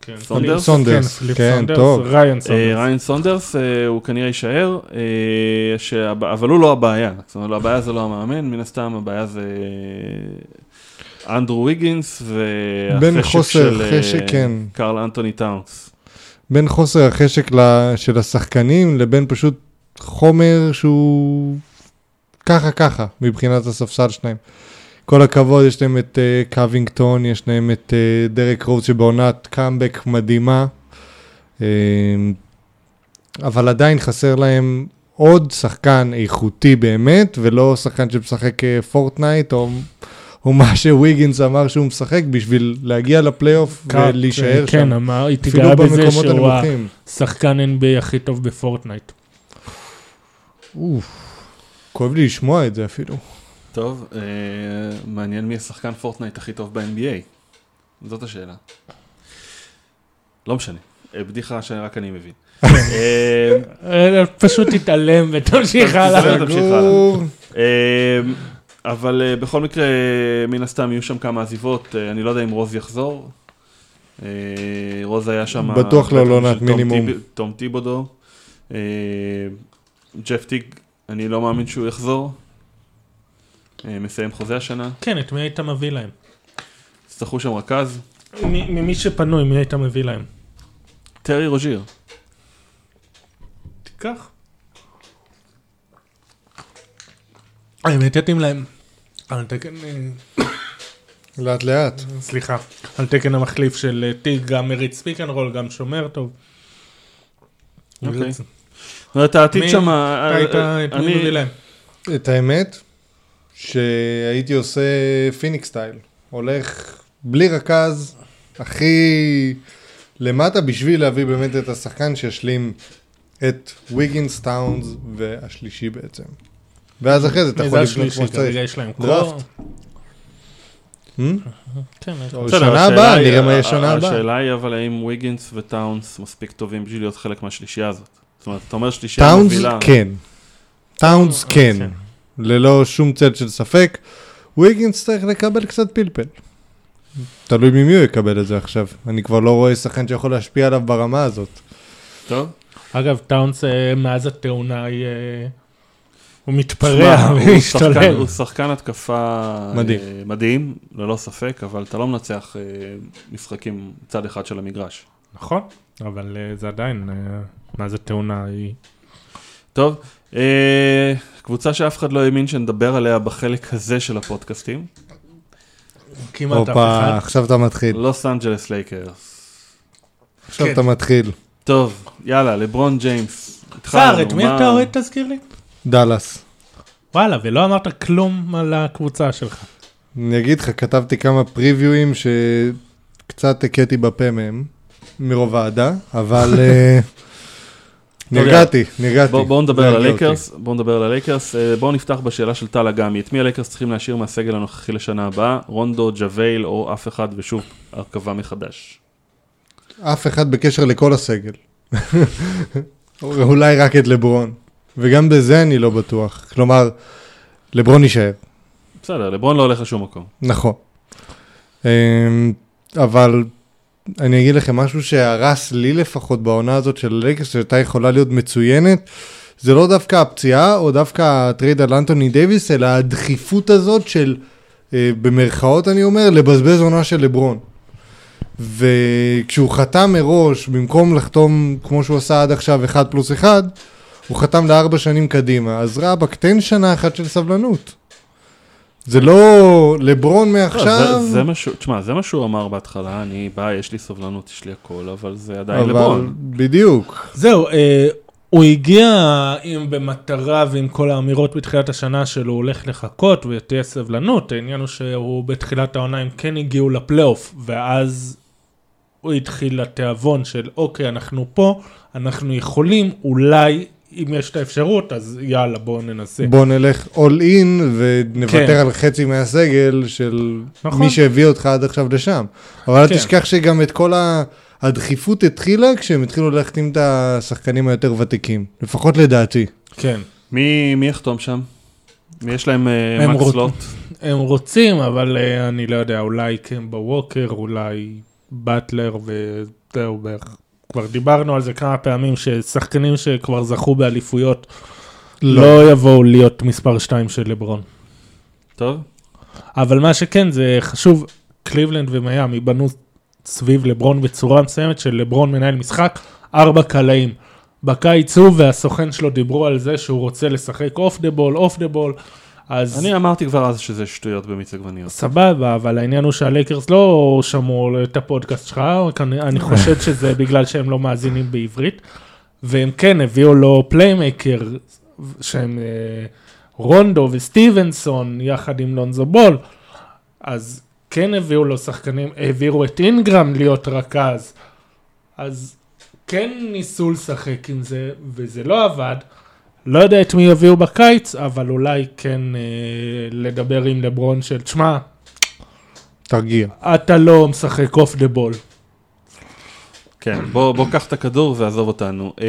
כן, סונדרס? סונדרס, כן, כן, סונדרס, טוב. ריאן אה, סונדרס. ריאן סונדרס, אה, הוא כנראה יישאר, אה, אבל הוא לא הבעיה. זאת אומרת, הבעיה זה לא המאמן, מן הסתם הבעיה זה אה, אנדרו ויגינס והחשק חוסר של אה, חשק, כן. קרל אנטוני טאונס. בין חוסר החשק של השחקנים לבין פשוט חומר שהוא ככה ככה מבחינת הספסל שלהם. כל הכבוד, יש להם את אה, קווינגטון, יש להם את אה, דרק רוז שבעונת קאמבק מדהימה, אה, אבל עדיין חסר להם עוד שחקן איכותי באמת, ולא שחקן שמשחק פורטנייט או, או מה שוויגינס אמר שהוא משחק בשביל להגיע לפלייאוף ולהישאר כן, שם. אמר, הוא אפילו התגאה בזה שהוא הנמוכים. השחקן NBA הכי טוב בפורטנייט. אוף, כואב לי לשמוע את זה אפילו. טוב, אה, מעניין מי שחקן פורטנייט הכי טוב ב-NBA. זאת השאלה. לא משנה, אה, בדיחה שרק אני מבין. אה, אה, פשוט תתעלם ותמשיך הלאה. אה, אבל בכל מקרה, מן הסתם יהיו שם כמה עזיבות, אני לא יודע אם רוז יחזור. רוז היה שם... בטוח לא של תום מינימום. תום טיבודו. ג'ף טיג, אני לא מאמין שהוא יחזור. אה, מסיים חוזה השנה. כן, את מי היית מביא להם? יצטרכו שם רכז. מ- ממי שפנוי, מי היית מביא להם? טרי רוז'יר. תיקח. האמת, יתאים להם. על תקן, אה, לאט לאט. סליחה, על תקן המחליף של אה, טיג, גם מריץ ספיק אנד רול, גם שומר טוב. אוקיי. זאת אומרת, העתיד שם... אתה היית, את מי מביא להם? את האמת, שהייתי עושה פיניקס סטייל. הולך בלי רכז, הכי למטה בשביל להביא באמת את השחקן שישלים את ויגינס, טאונס והשלישי בעצם. ואז אחרי זה אתה יכול זה לבנות כמו שצריך. יש להם דראפט. Hmm? כן, שנה הבאה, נראה מה יהיה שנה הבאה. השאלה היא אבל האם ויגינס וטאונס מספיק טובים בשביל להיות חלק מהשלישייה הזאת. זאת אומרת, אתה אומר שלישייה טאונס מובילה. כן. טאונס כן. ללא שום צל של ספק. ויגינס צריך לקבל קצת פלפל. תלוי ממי הוא יקבל את זה עכשיו. אני כבר לא רואה שחקן שיכול להשפיע עליו ברמה הזאת. טוב. אגב, טאונס אה, מאז התאונה היא... אה, הוא מתפרע, הוא משתולל. הוא שחקן התקפה מדהים. אה, מדהים, ללא ספק, אבל אתה לא מנצח משחקים צד אחד של המגרש. נכון, אבל זה עדיין, מאז התאונה היא... טוב, קבוצה שאף אחד לא האמין שנדבר עליה בחלק הזה של הפודקאסטים, כמעט אף אחד. עכשיו אתה מתחיל. לוס אנג'לס לייקרס. עכשיו כן. אתה מתחיל. טוב, יאללה, לברון ג'יימס. סער, את מי אתה אוהד תזכיר לי? דאלאס. וואלה, ולא אמרת כלום על הקבוצה שלך. אני אגיד לך, כתבתי כמה פריוויואים שקצת הכיתי בפה מהם, מרוב האהדה, אבל אה, נרגעתי, נרגעתי. בואו בוא נדבר על הלייקרס, בואו נדבר על הלייקרס. בואו נפתח בשאלה של טל אגמי. את מי הלייקרס צריכים להשאיר מהסגל הנוכחי לשנה הבאה? רונדו, ג'אוויל או אף אחד, ושוב, הרכבה מחדש. אף אחד בקשר לכל הסגל. אולי רק את לברון. וגם בזה אני לא בטוח. כלומר, לברון יישאר. בסדר, לברון לא הולך לשום מקום. נכון. אמ, אבל אני אגיד לכם משהו שהרס לי לפחות בעונה הזאת של הלייקרס, שהייתה יכולה להיות מצוינת, זה לא דווקא הפציעה או דווקא הטרייד על אנטוני דייוויס, אלא הדחיפות הזאת של, אה, במרכאות אני אומר, לבזבז עונה של לברון. וכשהוא חתם מראש, במקום לחתום כמו שהוא עשה עד עכשיו, 1 פלוס 1, הוא חתם לארבע שנים קדימה, אז רבאק, תן שנה אחת של סבלנות. זה לא לברון לא, מעכשיו, זה- זה מה שהוא, תשמע, זה מה שהוא אמר בהתחלה, אני בא, יש לי סבלנות, יש לי הכל, אבל זה עדיין אבל לברון. בדיוק. זהו, אה, הוא הגיע עם במטרה ועם כל האמירות בתחילת השנה שלו, הוא הולך לחכות ותהיה סבלנות. העניין הוא שהוא בתחילת העונה הם כן הגיעו לפלייאוף, ואז הוא התחיל לתיאבון של אוקיי, אנחנו פה, אנחנו יכולים, אולי, אם יש את האפשרות, אז יאללה, בואו ננסה. בוא נלך all in ונוותר כן. על חצי מהסגל של נכון. מי שהביא אותך עד עכשיו לשם. אבל אל כן. תשכח שגם את כל ה... הדחיפות התחילה כשהם התחילו להחתים את השחקנים היותר ותיקים, לפחות לדעתי. כן. מי מי יחתום שם? מי יש להם אה, הם מקס רוצ- לוט? הם רוצים, אבל אה, אני לא יודע, אולי קמבה ווקר, אולי באטלר וזהו בערך. כבר דיברנו על זה כמה פעמים, ששחקנים שכבר זכו באליפויות לא יבואו להיות מספר 2 של לברון. טוב? אבל מה שכן, זה חשוב, קליבלנד ומיאמי בנו סביב לברון בצורה מסוימת של לברון מנהל משחק, ארבע קלעים. בקיץ הוא והסוכן שלו דיברו על זה שהוא רוצה לשחק off the ball, off the ball, אז... אני אמרתי כבר אז שזה שטויות במיץ עגבניות. סבבה, אבל העניין הוא שהלייקרס לא שמעו את הפודקאסט שלך, אני, אני חושד שזה בגלל שהם לא מאזינים בעברית, והם כן הביאו לו playmaker, שהם אה, רונדו וסטיבנסון יחד עם לונזו בול, אז כן הביאו לו שחקנים, העבירו את אינגרם להיות רכז, אז כן ניסו לשחק עם זה, וזה לא עבד. לא יודע את מי יביאו בקיץ, אבל אולי כן אה, לדבר עם לברון של, תשמע, תרגיע. אתה לא משחק off the ball. כן, בוא בוא קח את הכדור ועזוב אותנו. אה,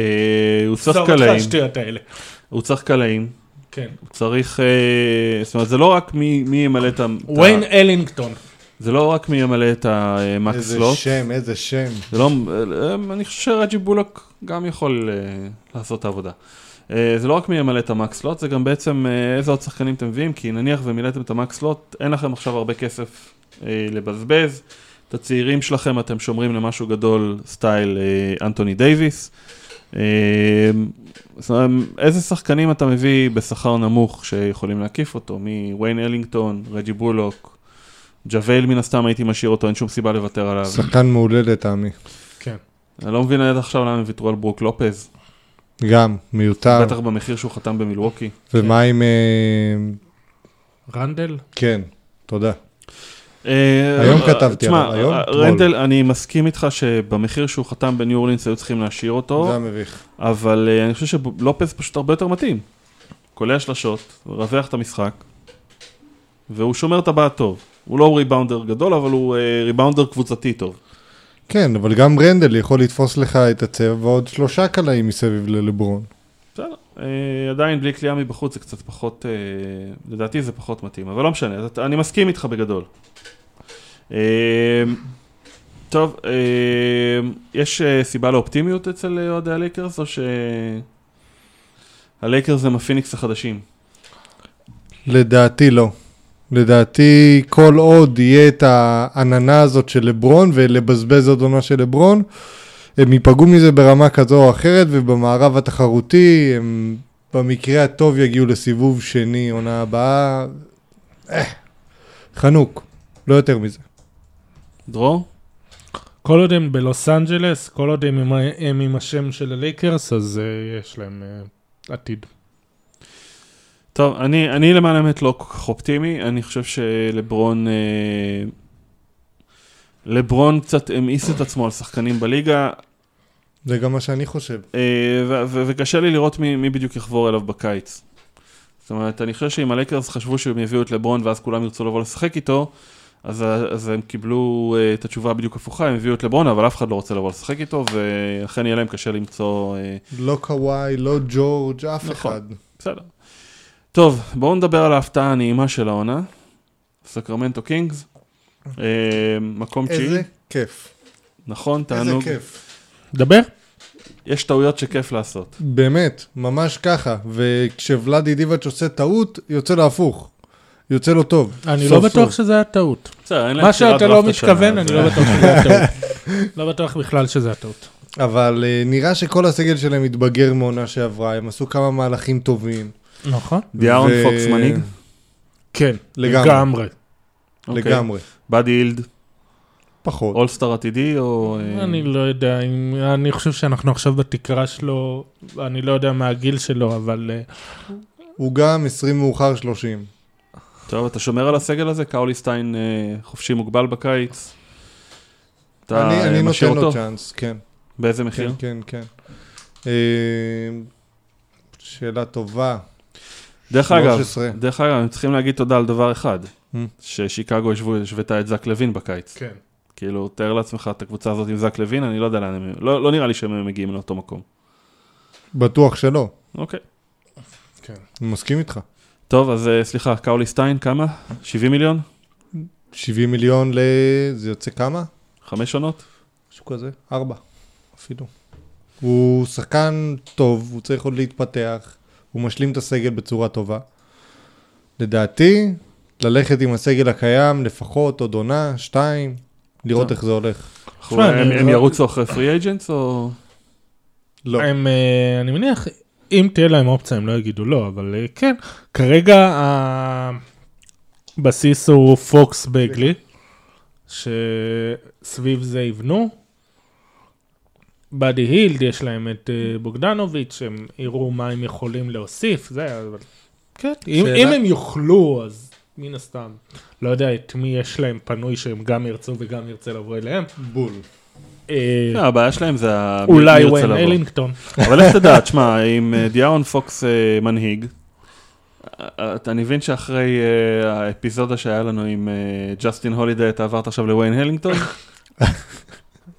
הוא צריך קלעים, השטויות האלה. הוא צריך קלעים, כן. הוא צריך, אה, זאת אומרת, זה לא רק מי מי ימלא את ה... את ה- ויין אלינגטון. זה לא רק מי ימלא את ה max איזה slot. שם, איזה שם. זה לא, אה, אני חושב שרג'י בולוק גם יכול אה, לעשות את העבודה. אה, זה לא רק מי ימלא את ה max slot, זה גם בעצם אה, איזה עוד שחקנים אתם מביאים, כי נניח ומילאתם את ה max slot, אין לכם עכשיו הרבה כסף אה, לבזבז. את הצעירים שלכם אתם שומרים למשהו גדול, סטייל אה, אנטוני דייוויס. אה, איזה שחקנים אתה מביא בשכר נמוך שיכולים להקיף אותו? וויין אלינגטון, רג'י בולוק, ג'ווייל מן הסתם הייתי משאיר אותו, אין שום סיבה לוותר עליו. שחקן מעולה לטעמי. כן. אני לא מבין עד עכשיו למה הם ויתרו על ברוק לופז, גם, מיותר. בטח במחיר שהוא חתם במילווקי. ומה עם... אה, רנדל? כן, תודה. אה, היום אה, כתבתי תשמע, היום? רנדל, אני מסכים איתך שבמחיר שהוא חתם בניו אורלינס היו צריכים להשאיר אותו, זה היה מביך. אבל אני חושב שלופז פשוט הרבה יותר מתאים. קולע שלשות, רווח את המשחק, והוא שומר טבעת טוב. הוא לא ריבאונדר גדול, אבל הוא ריבאונדר קבוצתי טוב. כן, אבל גם ברנדל יכול לתפוס לך את הצבע ועוד שלושה קלעים מסביב ללברון. בסדר, אה, עדיין בלי קליעה מבחוץ זה קצת פחות, אה, לדעתי זה פחות מתאים, אבל לא משנה, אני מסכים איתך בגדול. אה, טוב, יש סיבה לאופטימיות אצל אוהדי הלייקרס, או שהלייקרס הם הפיניקס החדשים? לדעתי לא. לדעתי כל עוד יהיה את העננה הזאת של לברון ולבזבז עוד עונה של לברון, הם ייפגעו מזה ברמה כזו או אחרת ובמערב התחרותי הם במקרה הטוב יגיעו לסיבוב שני עונה הבאה. אה, חנוק, לא יותר מזה. דרור? כל עוד הם בלוס אנג'לס, כל עוד הם הם עם השם של הלייקרס, אז אה, יש להם אה, עתיד. טוב, אני, אני למען האמת לא כל כך אופטימי, אני חושב שלברון... אה, לברון קצת המאיס את עצמו על שחקנים בליגה, זה גם מה שאני חושב. אה, ו- ו- וקשה לי לראות מי, מי בדיוק יחבור אליו בקיץ. זאת אומרת, אני חושב שאם הלייקרס חשבו שהם יביאו את לברון ואז כולם ירצו לבוא לשחק איתו, אז, אז הם קיבלו אה, את התשובה בדיוק הפוכה, הם הביאו את לברון, אבל אף אחד לא רוצה לבוא לשחק איתו, ואכן יהיה להם קשה למצוא... אה, לא קוואי, לא ג'ורג', אף נכון. אחד. בסדר. טוב, בואו נדבר על ההפתעה הנעימה של העונה. סקרמנטו קינגס. אה, מקום תשיעי. איזה כיף. נכון, איזה תענוג. כיף. דבר? יש טעויות שכיף לעשות. באמת, ממש ככה. וכשוולאדה דיבאץ' עושה טעות, יוצא לו הפוך. יוצא לו טוב. אני סוף לא בטוח סוף. שזה היה טעות. מה שאתה לא מתכוון, אני לא בטוח שזה היה טעות. לא בטוח בכלל שזה היה טעות. אבל uh, נראה שכל הסגל שלהם התבגר מעונה שעברה, הם עשו כמה מהלכים טובים. נכון. דיארון ו- פוקס מנהיג? כן, לגמרי. לגמרי. אוקיי. לגמרי. באדי הילד, פחות. אולסטאר עתידי או... אה, אני לא יודע, אם- אני חושב שאנחנו עכשיו בתקרה שלו, אני לא יודע מה הגיל שלו, אבל אה, הוא גם 20 מאוחר 30. טוב, אתה שומר על הסגל הזה? קאוליסטיין אה, חופשי מוגבל בקיץ? אתה אני, אני משאיר נותן לו אותו? צ'אנס, כן. באיזה כן, מחיר? כן, כן. אה, שאלה טובה. דרך אגב, 13. דרך אגב, הם צריכים להגיד תודה על דבר אחד, Hmm. ששיקגו השוו- השוותה את זק לוין בקיץ. כן. כאילו, תאר לעצמך את הקבוצה הזאת עם זק לוין, אני לא יודע לאן הם... לא, לא נראה לי שהם מגיעים לאותו מקום. בטוח שלא. אוקיי. כן. אני מסכים איתך. טוב, אז אה, סליחה, קאוליסטיין, כמה? 70 מיליון? 70 מיליון ל... זה יוצא כמה? חמש עונות? משהו כזה? ארבע, אפילו. הוא שחקן טוב, הוא צריך עוד להתפתח, הוא משלים את הסגל בצורה טובה. לדעתי, ללכת עם הסגל הקיים לפחות עוד עונה, שתיים, לראות. איך זה הולך. הם לא- ירוצו אחרי פרי אייג'נטס או... לא. הם, אה, אני מניח, אם תהיה להם אופציה, הם לא יגידו לא, אבל אה, כן. כרגע הבסיס הוא פוקס בגלי, שסביב זה יבנו. באדי הילד, יש להם את אה, בוגדנוביץ', שהם יראו מה הם יכולים להוסיף, זה, אבל... כן, אם, שאלה- אם הם יוכלו, אז מן הסתם. לא יודע את מי יש להם פנוי שהם גם ירצו וגם ירצה לבוא אליהם. בול. אה, לא, הבעיה שלהם זה. אולי מי ירצה וויין. אלינגטון. אבל איך תדע, תשמע, אם אה, דיארון פוקס מנהיג, אתה אני מבין שאחרי האפיזודה שהיה לנו עם ג'סטין הולידי, אתה עברת עכשיו לוויין אלינגטון? אני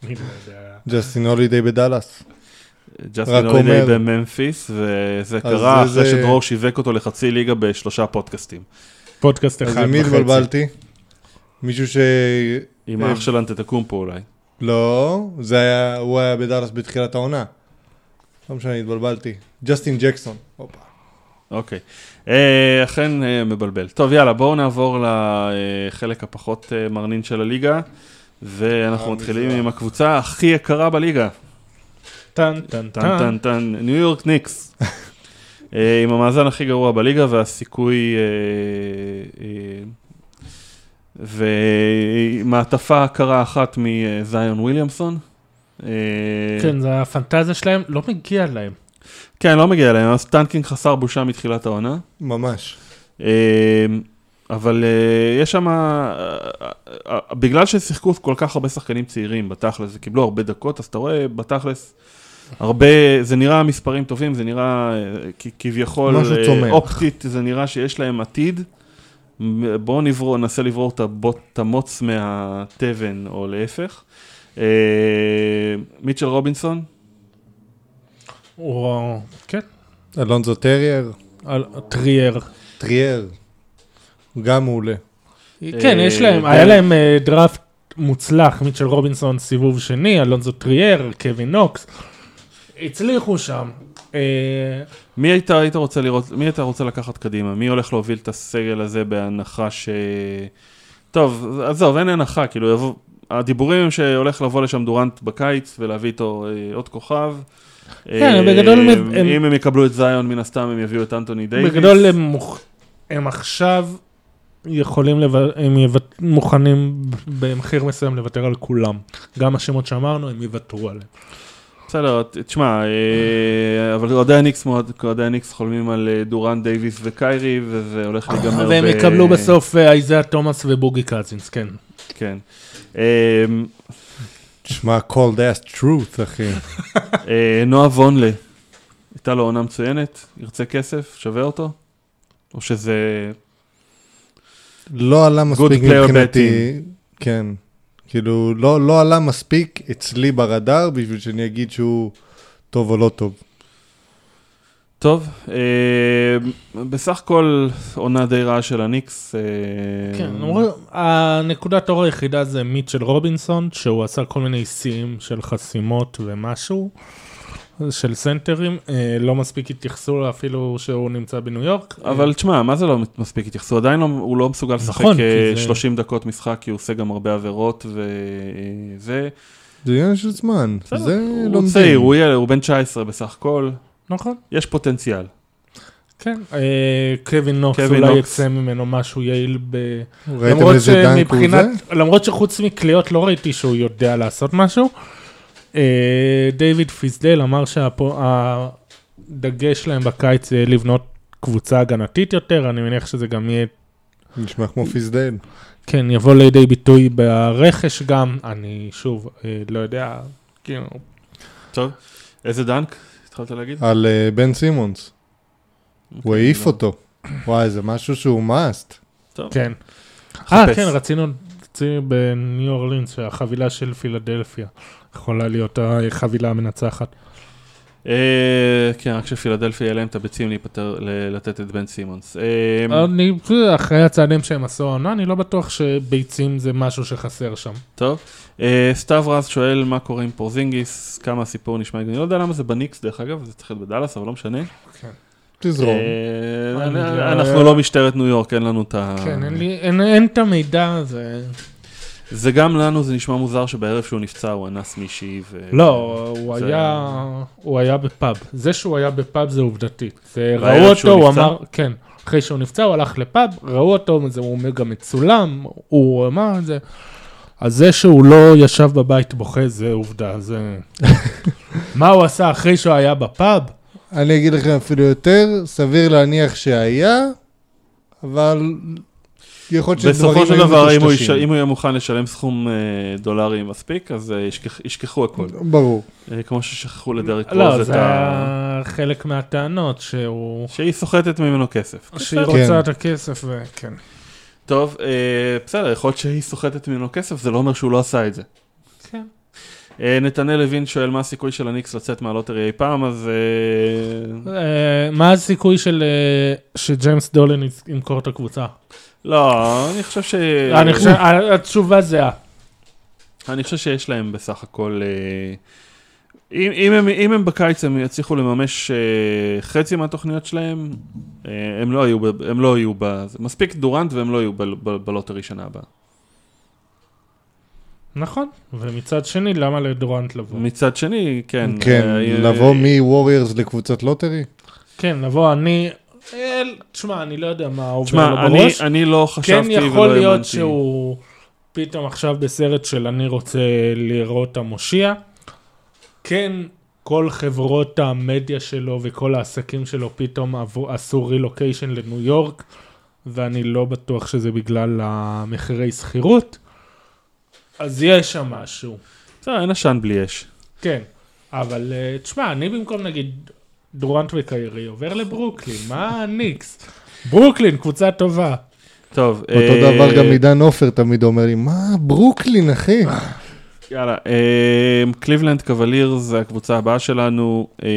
לא יודע. ג'סטין הולידי בדאלאס. ג'סטין הולידי. בממפיס, וזה אז קרה אחרי זה- שדרור שיווק אותו לחצי ליגה בשלושה פודקאסטים. פודקאסט אז אחד עם מי וחצי. התבלבלתי? מישהו ש... עם אה, האח של אנטטקומפו אולי. לא, זה היה, הוא היה בדאלאס בתחילת העונה. לא משנה, התבלבלתי. ג'סטין ג'קסון. הופה. אוקיי. אה, אכן אה, מבלבל. טוב, יאללה, בואו נעבור לחלק הפחות מרנין של הליגה, ואנחנו המזרח. מתחילים עם הקבוצה הכי יקרה בליגה. טן טן טן טן טן, ניו יורק ניקס. אה, עם המאזן הכי גרוע בליגה והסיכוי... אה, אה, ומעטפה קרה אחת מזיון וויליאמסון. אה, כן, זה הפנטזיה שלהם, לא מגיע להם. כן, לא מגיע להם, אז tanking חסר בושה מתחילת העונה. ממש. אבל אה, יש שם, אה, אה, בגלל ששיחקו כל כך הרבה שחקנים צעירים בתכלס, וקיבלו הרבה דקות, אז אתה רואה בתכלס, הרבה, זה נראה מספרים טובים, זה נראה אה, כ- כביכול צומח. אופטית, זה נראה שיש להם עתיד. בואו נברוא, ננסה לברור את המוץ מהתבן, או להפך. אה, מיטשל רובינסון, וואו, כן, אלונזו טרייר, טרייר. טרייר. גם מעולה. כן, יש להם, אה, היה להם אה, דראפט מוצלח, מיטשל רובינסון סיבוב שני, אלונזו טרייר, קווין נוקס. הצליחו שם. אה, מי היית, היית רוצה לראות, מי היית רוצה לקחת קדימה? מי הולך להוביל את הסגל הזה בהנחה ש... טוב, עזוב, אין הנחה, כאילו, יבוא... הדיבורים הם שהולך לבוא לשם דורנט בקיץ ולהביא איתו אה, עוד כוכב. כן, אה, בגדול הם- הם- אם הם יקבלו את זיון, מן הסתם הם יביאו את אנטוני דייוויס. בגדול הם, מוכ... הם עכשיו יכולים, לב... הם יוות... מוכנים במחיר מסוים לוותר על כולם. גם השמות שאמרנו, הם יוותרו עליהם. בסדר, תשמע, אה, אבל אוהדי הניקס מאוד, אוהדי הניקס חולמים על אה, דורן דייוויס וקיירי, וזה הולך להיגמר והם ב- יקבלו בסוף אה, אייזאה תומאס ובוגי קזינס, כן. כן. אה, תשמע, cold ass truth, אחי. אה, נועה וונלה, הייתה לו עונה מצוינת, ירצה כסף, שווה אותו? או שזה... לא עלה מספיק מבחינתי, כן. כאילו, לא, לא עלה מספיק אצלי ברדאר בשביל שאני אגיד שהוא טוב או לא טוב. טוב, אה, בסך הכל עונה די רעה של הניקס. אה, כן, למרות, הנקודת אור היחידה זה מיטשל רובינסון, שהוא עשה כל מיני שיאים של חסימות ומשהו, של סנטרים, אה, לא מספיק התייחסו לו אפילו שהוא נמצא בניו יורק. אבל תשמע, מה זה לא מספיק התייחסו? עדיין לא, הוא לא מסוגל לשחק נכון, אה, זה- 30 דקות משחק, כי הוא עושה גם הרבה עבירות וזה. זה עניין של זמן, זה הוא לומדים. צעיר, הוא בן 19 בסך הכל, נכון, יש פוטנציאל. כן. אה, קווין נוקס, אולי נוקס. יצא ממנו משהו יעיל ב... ראיתם למרות איזה dunk הוא זה? למרות שחוץ מקליעות לא ראיתי שהוא יודע לעשות משהו. אה, דיוויד פיסדל אמר שהדגש שלהם בקיץ יהיה לבנות קבוצה הגנתית יותר, אני מניח שזה גם יהיה, נשמע כמו פיסדייל. כן, יבוא לידי ביטוי ברכש גם, אני שוב, אה, לא יודע, כאילו, טוב, איזה דנק התחלת להגיד? על אה, בן סימונס. הוא אוקיי, העיף לא. אותו. וואי, זה משהו שהוא. טוב, כן. אה. כן, רצינו, רצינו בניו אורלינס, שהחבילה של פילדלפיה יכולה להיות החבילה המנצחת. אה, כן, רק שפילדלפיה יהיה להם את הביצים להיפטר, לתת את בן סימונס. אה, אני, אחרי הצעדים שהם עשו העונה, אני לא בטוח שביצים זה משהו שחסר שם. טוב, אה, סתיו רז שואל מה קורה עם פורזינגיס, כמה הסיפור נשמע הגיוני, לא יודע למה זה בניקס דרך אגב, זה צריך להיות בדאלאס, אבל לא משנה. תזרום. אה, אנחנו לא משטרת ניו יורק, אין לנו את ה... כן, אין את המידע, זה... זה גם לנו, זה נשמע מוזר שבערב שהוא נפצע הוא אנס מישהי ו... לא, הוא זה- היה, הוא היה בפאב. זה שהוא היה בפאב זה עובדתי. זה ראו אותו, הוא נפצע? אמר, כן, אחרי שהוא נפצע הוא הלך לפאב, ראו אותו, זה הוא גם מצולם, הוא אמר את זה. אז זה שהוא לא ישב בבית בוכה זה עובדה, זה... מה הוא עשה אחרי שהוא היה בפאב? אני אגיד לכם אפילו יותר, סביר להניח שהיה, אבל יכול להיות שדברים בסופו של היו דבר, אם הוא, יש... מטושטשים. אם הוא יהיה מוכן לשלם סכום אה, דולרי מספיק, אז אה, ישכח... ישכחו הכל. ברור. אה, כמו ששכחו לדרק לא, רוז את זה ה... היה חלק מהטענות שהוא... שהיא סוחטת ממנו כסף. שהיא בסדר. רוצה כן. את הכסף, וכן. טוב, אה, בסדר, יכול להיות שהיא סוחטת ממנו כסף, זה לא אומר שהוא לא עשה את זה. אה, נתנאל לוין שואל מה הסיכוי של הניקס לצאת מהלוטרי אי פעם, אז... אה, אה, מה הסיכוי של שג'יימס דולן ימכור את הקבוצה? לא, אני חושב ש... אני חושב, התשובה זהה. אני חושב שיש להם בסך הכל... אם, אם, הם, אם הם בקיץ הם יצליחו לממש חצי מהתוכניות שלהם, הם לא יהיו, הם לא יהיו ב... מספיק דורנט והם לא יהיו בלוטרי שנה הבאה. נכון, ומצד שני, למה לדורנט לבוא? מצד שני, כן. כן, אה, לבוא אה, מווריורס לקבוצת lottery? כן, לבוא, אני... אל- תשמע, אני לא יודע מה עובר תשמע, לו אני, בראש. אני לא כן חשבתי ולא יכול להיות האמנתי. שהוא פתאום עכשיו בסרט של אני רוצה לראות המושיע. כן, כל חברות המדיה שלו וכל העסקים שלו פתאום עבו, עשו רילוקיישן לניו יורק, ואני לא בטוח שזה בגלל המחירי שכירות. אז יש שם משהו. בסדר, אין עשן בלי אש. כן, אבל אה, תשמע, אני במקום נגיד דורנט וקיירי עובר לברוקלין, מה הניקס? ברוקלין, קבוצה טובה. טוב. אותו אה, דבר גם עידן עופר תמיד אומר לי, מה, ברוקלין, אחי? יאללה, אה, קליבלנד קוולירס זה הקבוצה הבאה שלנו. אה,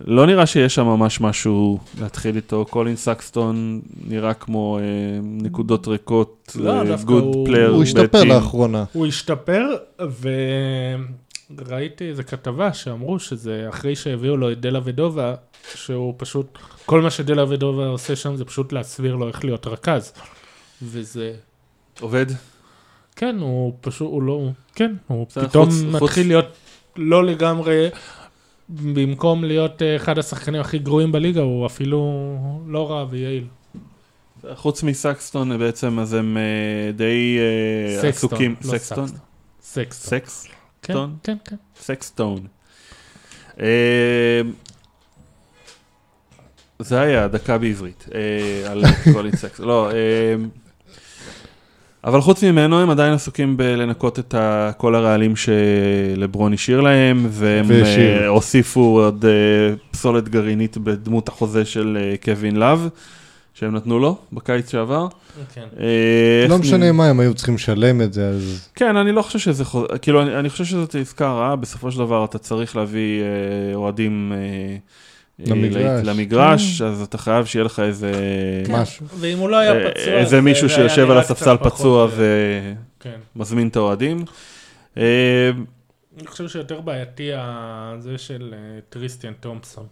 לא נראה שיש שם ממש משהו להתחיל איתו. קולין סקסטון נראה כמו אה, נקודות ריקות, לא, דווקא good הוא- player. הוא השתפר לאחרונה. הוא השתפר, וראיתי איזה כתבה שאמרו שזה אחרי שהביאו לו את דלאבדובה, שהוא פשוט, כל מה שדלאבדובה עושה שם זה פשוט להסביר לו איך להיות רכז. וזה, עובד? כן, הוא פשוט, הוא לא, כן, הוא פתאום חוץ- מתחיל חוץ- להיות לא לגמרי, במקום להיות אה, אחד השחקנים הכי גרועים בליגה, הוא אפילו לא רע ויעיל. חוץ מסקסטון בעצם, אז הם אה, די אה, סקסטון, עסוקים. לא סקסטון? סקסטון. סקס? כן? כן, כן. סקסטון. אה, זה היה דקה בעברית, אה, על קולין סקס. לא, אה, אבל חוץ ממנו הם עדיין עסוקים בלנקות את ה- כל הרעלים שלברון השאיר להם, והם. אה, הוסיפו עוד אה, פסולת גרעינית בדמות החוזה של אה, קווין לאב, שהם נתנו לו בקיץ שעבר. כן. לא משנה נ- מה, הם היו צריכים לשלם את זה, אז... כן, אני לא חושב שזה חוז... כאילו, אני, אני חושב שזאת עסקה רעה, בסופו של דבר אתה צריך להביא אה, אוהדים אה, למגרש. אה, למגרש, אז אתה חייב שיהיה לך איזה... כן. משהו. ואם הוא לא היה אה, פצוע... איזה זה- מישהו שיושב על הספסל פצוע פחות, אה, כן. ומזמין את האוהדים. אני חושב שיותר בעייתי זה של טריסטן תומפסון.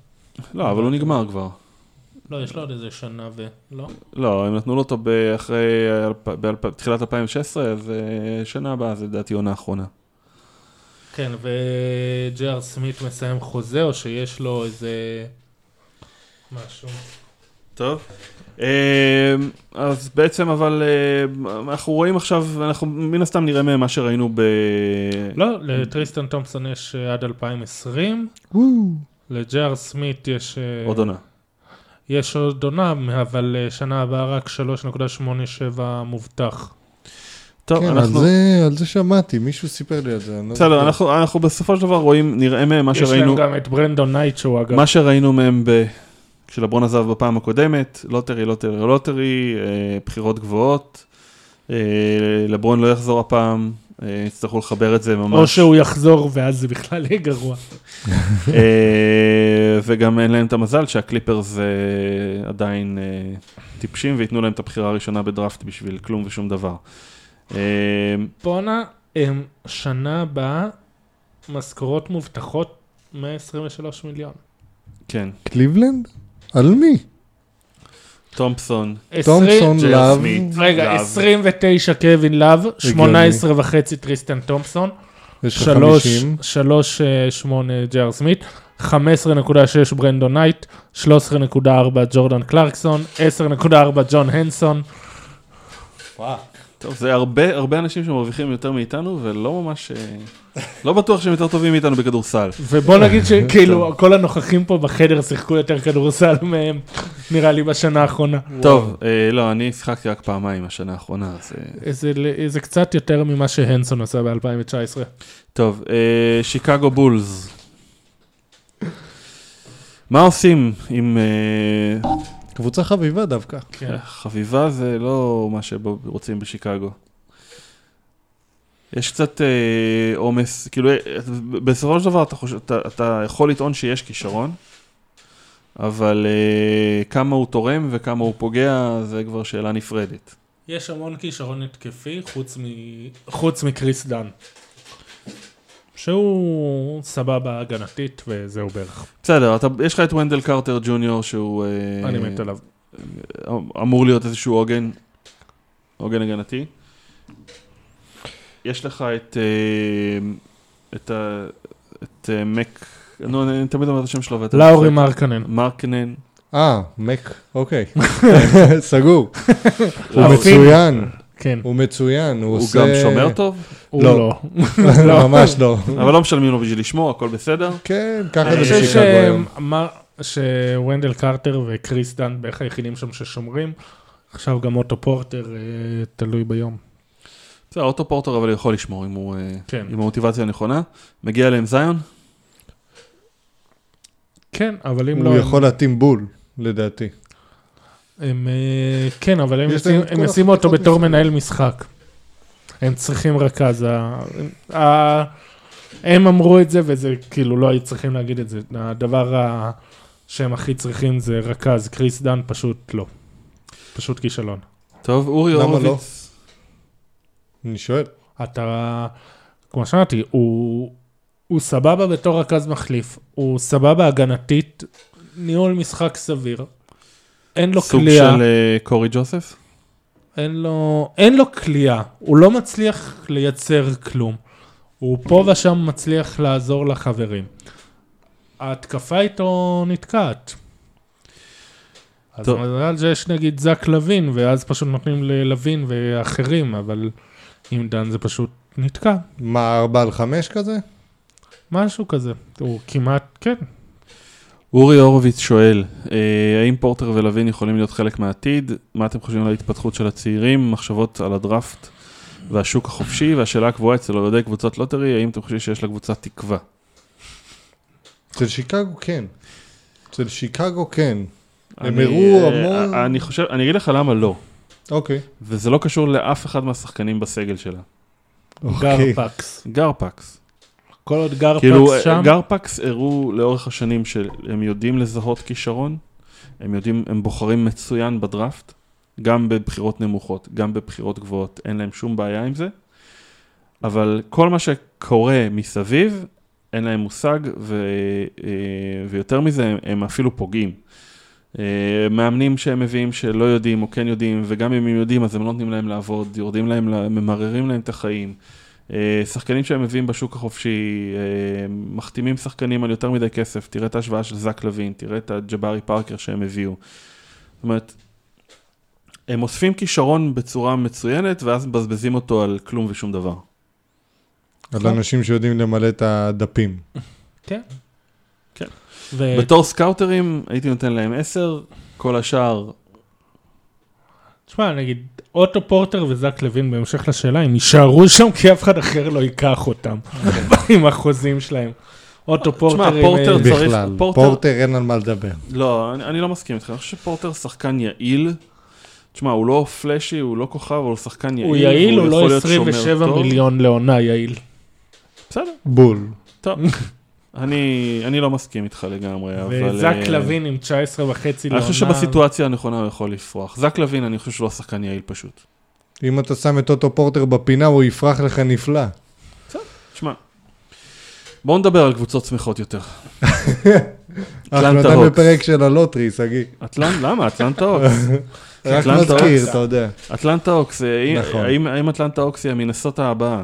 לא, אבל הוא נגמר כבר. לא, יש לו עוד איזה שנה ו... לא? לא, הם נתנו לו אותו אחרי, אלפ- באלפ- תחילת 2016, אז שנה הבאה, זה לדעתי עונה אחרונה. כן, וג'יי אר סמית מסיים חוזה, או שיש לו איזה... משהו. טוב. אה, אז בעצם, אבל אה, אנחנו רואים עכשיו, אנחנו מן הסתם נראה מהם מה שראינו ב... לא, לטריסטן תומפסון יש אה, עד 2020, וואו. לג'יי אר סמית יש... אה, עוד עונה. יש עוד עונה, אבל אה, שנה הבאה רק 3.87 מובטח. טוב, כן, על אנחנו... זה- על זה שמעתי, מישהו סיפר לי על זה. לא בסדר, זוכר. אנחנו, אנחנו בסופו של דבר רואים, נראה מהם מה יש להם שראינו, גם את ברנדון נייט שהוא אגב. מה שראינו מהם ב... כשלברון עזב בפעם הקודמת, lottery, lottery, lottery, אה, בחירות גבוהות. אה, לברון לא יחזור הפעם, אה, יצטרכו לחבר את זה ממש. או שהוא יחזור ואז זה בכלל יהיה גרוע. וגם אין להם את המזל שהקליפרס עדיין טיפשים וייתנו להם את הבחירה הראשונה בדראפט בשביל כלום ושום דבר. בואנה, הם שנה הבאה, משכורות מובטחות 123 מיליון. כן, קליבלנד? על מי? תומפסון, תומפסון, לאב. רגע, לאב. 29 קווין לאב, 18 וחצי טריסטן תומפסון, יש לך 3, 50. 3, 8 ג'ר סמית, 15.6 ברנדון נייט, 13.4 ג'ורדן קלרקסון, 10.4 ג'ון הנסון. טוב, זה הרבה, הרבה אנשים שמרוויחים יותר מאיתנו, ולא ממש... אה, לא בטוח שהם יותר טובים מאיתנו בכדורסל. ובוא נגיד שכאילו כל הנוכחים פה בחדר שיחקו יותר כדורסל מהם, נראה לי בשנה האחרונה. טוב, אה, לא, אני שיחקתי רק פעמיים השנה האחרונה, אז... אה, זה, זה קצת יותר ממה שהנסון עשה ב-2019. טוב, אה, שיקגו בולס. מה עושים עם... קבוצה חביבה דווקא. כן. חביבה זה לא מה שרוצים בשיקגו. יש קצת אה, עומס, כאילו, אה, בסופו של דבר אתה, חושב, אתה, אתה יכול לטעון שיש כישרון, אבל אה, כמה הוא תורם וכמה הוא פוגע, זה כבר שאלה נפרדת. יש המון כישרון התקפי חוץ, מ... חוץ מקריס דן. שהוא סבבה הגנתית וזהו בערך. בסדר, אתה, יש לך את ונדל קרטר ג'וניור שהוא אה, אני מת עליו. אמור להיות איזשהו עוגן, עוגן הגנתי. יש לך את, אה, את, ה, את אה, מק, נו, אני תמיד אומר את השם שלו. ואתה לאורי. מרקנן. מרקנן. אה, מק, אוקיי. סגור. הוא. מצוין, כן. הוא מצוין, הוא הוא עושה... גם שומר טוב, הוא לא. לא. ממש לא. אבל לא משלמים לו בשביל לשמור, הכל בסדר. כן, ככה זה בשיקגו היום. שוונדל קרטר וקריס דן בערך היחידים שם ששומרים. עכשיו גם אוטו פורטר אה, תלוי ביום. בסדר, אוטו פורטר אבל יכול לשמור אם הוא, אה, כן. עם המוטיבציה הנכונה. מגיע אליהם זיון? כן, אבל אם לא... הוא יכול להתאים בול, לדעתי. הם, אה, כן, אבל הם יש ישים- הם ישימו אותו בתור משחק. מנהל משחק. הם צריכים רכז. ה- ה- הם אמרו את זה וזה כאילו לא היו צריכים להגיד את זה. הדבר ה- שהם הכי צריכים זה רכז. קריס דן פשוט לא. פשוט כישלון. טוב, אורי לא? הורוביץ. אני שואל. אתה, כמו שאמרתי, הוא, הוא סבבה בתור רכז מחליף, הוא סבבה הגנתית, ניהול משחק סביר. אין לו סוג כליאה, של אה, קורי ג'וסף? אין לו, אין לו כליאה, הוא לא מצליח לייצר כלום. הוא פה ושם מצליח לעזור לחברים. ההתקפה איתו נתקעת. אז טוב. מזל שיש נגיד זק לוין, ואז פשוט נותנים ללוין ואחרים, אבל עם דאן זה פשוט נתקע. מה, 4 על 5 כזה? משהו כזה. הוא כמעט, כן. אורי הורוביץ שואל, אה, האם פורטר ולווין יכולים להיות חלק מהעתיד? מה אתם חושבים על ההתפתחות של הצעירים? מחשבות על הדראפט והשוק החופשי? והשאלה הקבועה אצל אוהדי קבוצות lottery, האם אתם חושבים שיש לקבוצה תקווה? אצל שיקגו כן. אצל שיקגו כן. הם אני, הראו אה, המון- אני חושב, אני אגיד לך למה לא, אוקיי. וזה לא קשור לאף אחד מהשחקנים בסגל שלה. אוקיי. גרפקס. גרפקס. כל עוד גרפקס כאילו, שם, גרפקס הראו לאורך השנים שהם יודעים לזהות כישרון, הם יודעים, הם בוחרים מצוין בדראפט, גם בבחירות נמוכות, גם בבחירות גבוהות, אין להם שום בעיה עם זה, אבל כל מה שקורה מסביב, אין להם מושג, ו, אה, ויותר מזה, הם, הם אפילו פוגעים. אה, מאמנים שהם מביאים שלא יודעים או כן יודעים, וגם אם הם יודעים אז הם לא נותנים להם לעבוד, יורדים להם, ממררים להם את החיים. אה, שחקנים שהם מביאים בשוק החופשי, אה, מחתימים שחקנים על יותר מדי כסף, תראה את ההשוואה של זק לוין, תראה את הג'בארי פארקר שהם הביאו. זאת אומרת, הם אוספים כישרון בצורה מצוינת, ואז מבזבזים אותו על כלום ושום דבר. על אנשים שיודעים למלא את הדפים. כן. כן. ו- בתור סקאוטרים, הייתי נותן להם 10, כל השאר, תשמע, נגיד, אוטו פורטר וזק לוין, בהמשך לשאלה, הם יישארו שם כי אף אחד אחר לא ייקח אותם עם החוזים שלהם. אוטו פורטר עם... פורטר אה, צריך- בכלל. פורטר- פורטר אין על מה לדבר. לא, אני, אני לא מסכים איתך, אני חושב שפורטר שחקן יעיל. תשמע, הוא לא פלאשי, הוא לא כוכב, הוא שחקן יעיל. הוא יעיל, הוא לא להיות שומר 27 טוב. מיליון לעונה יעיל. בסדר, בול. טוב. אני, אני לא מסכים איתך לגמרי, אבל... וזק אה, לוין עם 19 וחצי אני לעונה. חושב שבסיטואציה הנכונה הוא יכול לפרוח. זק לוין, אני חושב שהוא לא שחקן יעיל פשוט. אם אתה שם את אוטו פורטר בפינה, הוא יפרח לך נפלא. תשמע, בואו נדבר על קבוצות שמחות יותר. אנחנו עדיין הוקס. בפרק של ה lottery, שגיא. אטלנט, למה? אטלנטה אוקס. רק אטלנטה מזכיר. אתה יודע. אטלנטה הוקס, אה, האם- נכון. האם אטלנטה הוקס היא המינסוטה הבאה?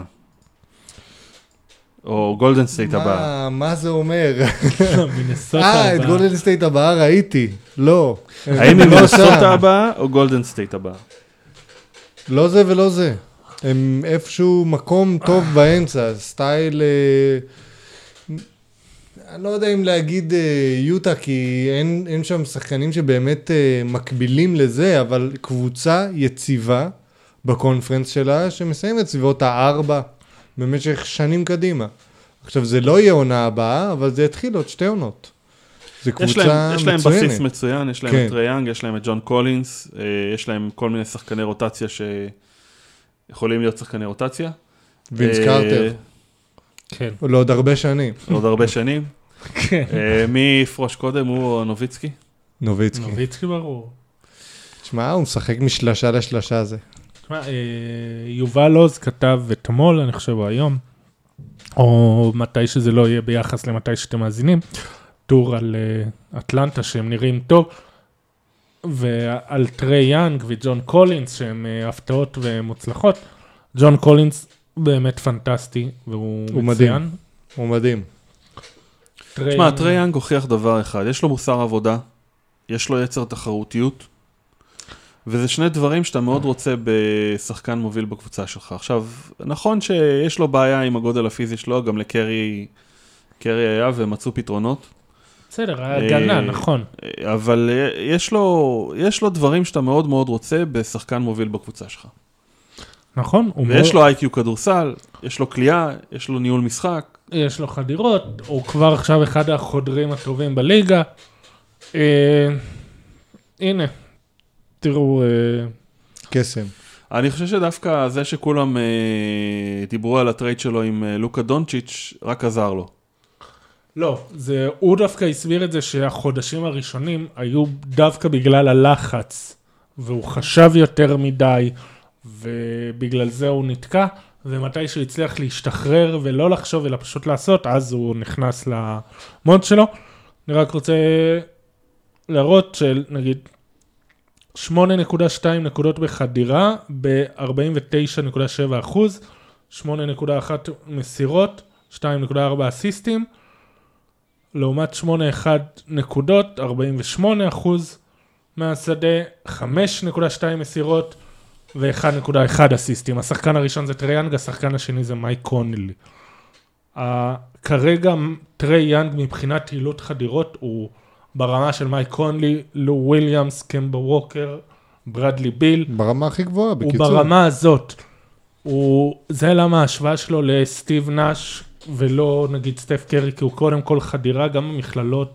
או גולדן סטייט הבאה? מה- זה אומר? אה, את. גולדן סטייט הבאה ראיתי. לא. האם היא מינסוטה שם. הבאה או גולדן סטייט הבאה? לא זה ולא זה. הם איפשהו מקום טוב באמצע, style... אה, אני לא יודע אם להגיד אה, יוטה, כי אין, אין שם שחקנים שבאמת אה, מקבילים לזה, אבל קבוצה יציבה ב conference שלה, שמסיימת סביבות הארבע במשך שנים קדימה. עכשיו, זה לא יהיה עונה הבאה, אבל זה יתחיל עוד שתי עונות. זה יש קבוצה להם, יש להם מצוינת. בסיס מצוין, יש להם כן. את טריי יאנג, יש להם את ג'ון קולינס, אה, יש להם כל מיני שחקני רוטציה שיכולים להיות שחקני רוטציה. וינס אה, קרטר, כן. לעוד הרבה שנים. עוד הרבה שנים. כן. אה, מי יפרוש קודם, הוא או נוביצקי? נוביצקי. נוביצקי ברור. תשמע, הוא משחק משלשה לשלשה זה. תשמע, אה, יובל עוז כתב אתמול, אני חושב, או היום, או מתי שזה לא יהיה ביחס למתי שאתם מאזינים, טור על אה, אטלנטה שהם נראים טוב, ועל טרי יאנג וג'ון קולינס שהם אה, הפתעות ומוצלחות. ג'ון קולינס באמת פנטסטי, והוא הוא מצוין. מדהים. הוא מדהים. טרי תשמע, יאנג- טריי יאנג הוכיח דבר אחד, יש לו מוסר עבודה, יש לו יצר תחרותיות, וזה שני דברים שאתה מאוד רוצה בשחקן מוביל בקבוצה שלך. עכשיו, נכון שיש לו בעיה עם הגודל הפיזי שלו, גם לקרי קרי היה ומצאו פתרונות, בסדר, הגנה, אה, נכון. אבל יש לו, יש לו דברים שאתה מאוד מאוד רוצה בשחקן מוביל בקבוצה שלך. נכון, ויש לו איי-קיו כדורסל, יש לו כליאה, יש לו ניהול משחק. יש לו חדירות, הוא כבר עכשיו אחד החודרים הטובים בליגה. אה, הנה, תראו, אה, קסם. אני חושב שדווקא זה שכולם אה, דיברו על הטרייד שלו עם אה, לוקה דונצ'יץ', רק עזר לו. לא, זה, הוא דווקא הסביר את זה שהחודשים הראשונים היו דווקא בגלל הלחץ, והוא חשב יותר מדי, ובגלל זה הוא נתקע, ומתי שהוא הצליח להשתחרר ולא לחשוב אלא פשוט לעשות, אז הוא נכנס למוד שלו. אני רק רוצה להראות שנגיד 8.2 נקודות בחדירה ב-49.7 אחוז, 8.1 מסירות, 2.4 אסיסטים, לעומת 8.1 נקודות, 48 אחוז מהשדה, 5.2 מסירות ו-1.1 אסיסטים. השחקן הראשון זה טרי יאנג, השחקן השני זה מייק קונלי. אה, כרגע טרי יאנג מבחינת יעילות חדירות הוא ברמה של מייק קונלי, לו וויליאמס, קמבה ווקר, ברדלי ביל. ברמה הכי גבוהה, הוא בקיצור. ברמה הזאת. הוא, זה למה ההשוואה שלו לסטיב נאש ולא נגיד סטף קרי, כי הוא קודם כל חדירה, גם במכללות,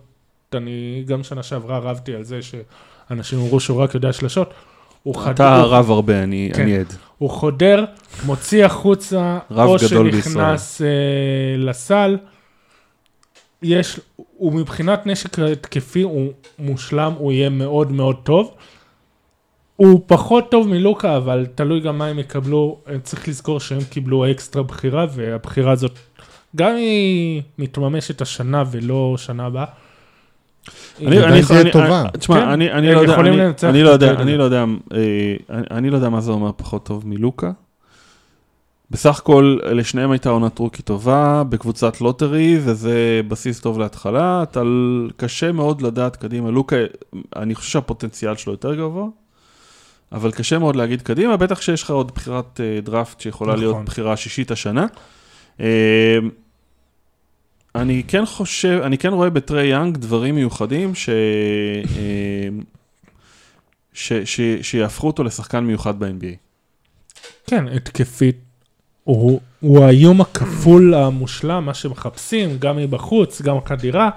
אני גם שנה שעברה רבתי על זה שאנשים אמרו שהוא רק יודע שלשות. הוא חד- אתה הוא- רב הרבה, אני כן. אני עד. הוא חודר, מוציא החוצה, רב או גדול שנכנס אה, לסל. יש, הוא מבחינת נשק התקפי, הוא מושלם, הוא יהיה מאוד מאוד טוב. הוא פחות טוב מלוקה, אבל תלוי גם מה הם יקבלו. אה, צריך לזכור שהם קיבלו אקסטרה בחירה, והבחירה הזאת, גם היא מתממשת השנה ולא שנה הבאה. אני- אני- אני- טובה. תשמע, לא יודע, אני- את לא יודע. לא אה, אני לא יודע מה זה אומר פחות טוב מלוקה. בסך הכל לשניהם הייתה עונת rookie טובה בקבוצת lottery וזה בסיס טוב להתחלה, אתה קשה מאוד לדעת קדימה, לוקה, אני חושב שהפוטנציאל שלו יותר גבוה, אבל קשה מאוד להגיד קדימה, בטח שיש לך עוד בחירת אה, דראפט שיכולה להיות נכון. בחירה שישית השנה. אה, אני כן חושב, אני כן רואה בטרי יאנג דברים מיוחדים ש... אה, ש, ש, שיהפכו אותו לשחקן מיוחד ב-NBA. כן, התקפית. הוא, הוא האיום הכפול המושלם, מה שמחפשים, גם מבחוץ, גם חדירה.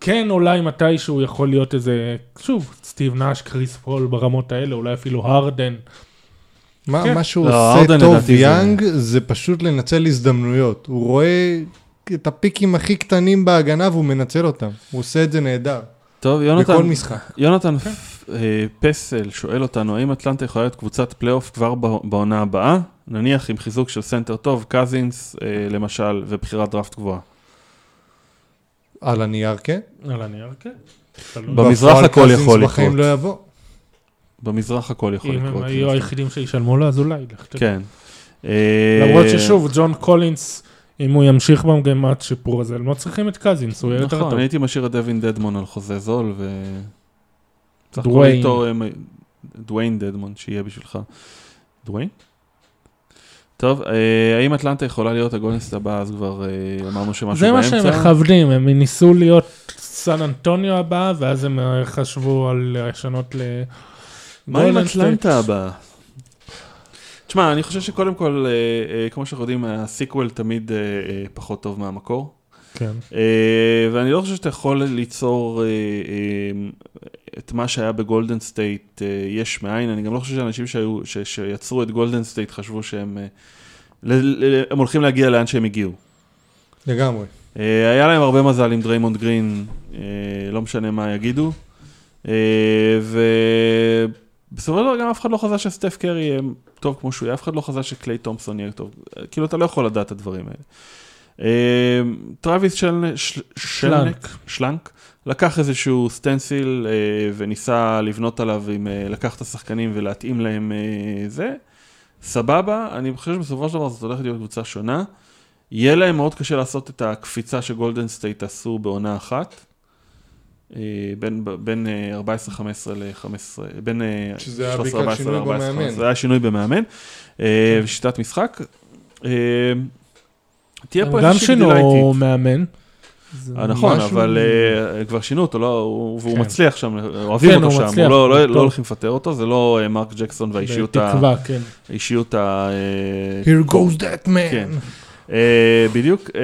כן, אולי מתישהו יכול להיות איזה, שוב, סטיב נאש, קריס פול ברמות האלה, אולי אפילו הרדן. מה, כן. מה שהוא לא, עושה טוב, לדעתי זה- יאנג, זה פשוט לנצל הזדמנויות. הוא רואה את הפיקים הכי קטנים בהגנה והוא מנצל אותם. הוא עושה את זה נהדר. טוב, יונתן, בכל משחק. יונתן אה, פסל שואל אותנו, האם אטלנטה יכולה להיות קבוצת פלייאוף כבר בעונה הבאה? נניח עם חיזוק של סנטר טוב, קזינס אה, למשל, ובחירת דראפט גבוהה. על הנייר כן. על הנייר, כן. במזרח בפועל הכל קזינס יכול בחיים לקרות. לא יבוא. במזרח הכל יכול אם לקרות. הם היו היחידים שישלמו לו, אז אולי. כן. אה, למרות ששוב, ג'ון קולינס, אם הוא ימשיך במגמת שיפור הזה, הם לא צריכים את קזינס, הוא יהיה יותר נכון, טוב. אני הייתי משאיר את דווין דדמון על חוזה זול, ו... דוויין. דוויין דדמון, שיהיה בשבילך. דוויין? טוב, אה, האם אטלנטה יכולה להיות הגולדן סטייט הבא, אז כבר אה, אמרנו שמשהו זה מה באמצע. שהם מכוונים, הם ניסו להיות סן אנטוניו הבא, ואז הם אה, חשבו על לשנות ל... מה עם. אטלנטה הבאה? תשמע, אני חושב שקודם כל, כמו שאנחנו יודעים, ה sequel תמיד פחות טוב מהמקור. כן. אה, ואני לא חושב שאתה יכול ליצור אה, אה, את מה שהיה בגולדן סטייט אה, יש מאין, אני גם לא חושב שאנשים שהיו, ש, שיצרו את גולדן סטייט חשבו שהם ל- ל- הם הולכים להגיע לאן שהם הגיעו. לגמרי. אה, היה להם הרבה מזל עם דריימונד גרין, אה, לא משנה מה יגידו. אה, ובסופו של דבר גם אף אחד לא חזה שסטף קרי יהיה טוב כמו שהוא יהיה, אף אחד לא חזה שקליי תומפסון יהיה טוב. אה, כאילו, אתה לא יכול לדעת את הדברים האלה. אה, טרוויס שלנק, של, שלנק, שלנק, לקח איזשהו סטנסיל אה, וניסה לבנות עליו, עם, אה, לקח את השחקנים ולהתאים להם אה, זה. סבבה, אני חושב שבסופו של דבר זאת הולכת להיות קבוצה שונה. יהיה להם מאוד קשה לעשות את הקפיצה שגולדן סטייט עשו בעונה אחת. בין, בין אה, 14-15 ל-15, בין אה, שזה היה 13-14 בעיקר שינוי ל-14-15. במאמן. זה היה שינוי במאמן, אה, ושיטת משחק. אה, תהיה פה גם שינו. מאמן. אה, נכון, אבל אה, כבר שינו אותו, לא, הוא- והוא כן. מצליח שם, אוהבים כן, אותו שם, לא- לא. לא הולכים לפטר אותו, זה לא אה, מרק ג'קסון והאישיות ה- בתקווה, כן. האישיות ה... אה, Here goes that man. כן. אה, בדיוק. אה,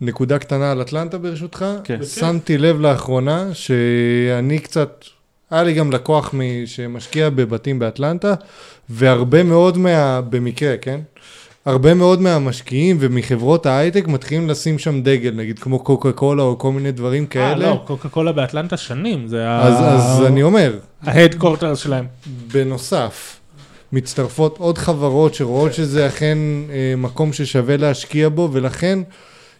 נקודה קטנה על אטלנטה ברשותך. כן. שמתי לב לאחרונה שאני קצת, היה לי גם לקוח שמשקיע בבתים באטלנטה, והרבה מאוד מה... במקרה, כן? הרבה מאוד מהמשקיעים ומחברות ההייטק מתחילים לשים שם דגל, נגיד כמו קוקה קולה או כל מיני דברים אה, כאלה. לא, קוקה קולה באטלנטה שנים, זה אז, אז אני אומר, ההדקורטר שלהם. בנוסף, מצטרפות עוד חברות שרואות שזה אכן אה, מקום ששווה להשקיע בו, ולכן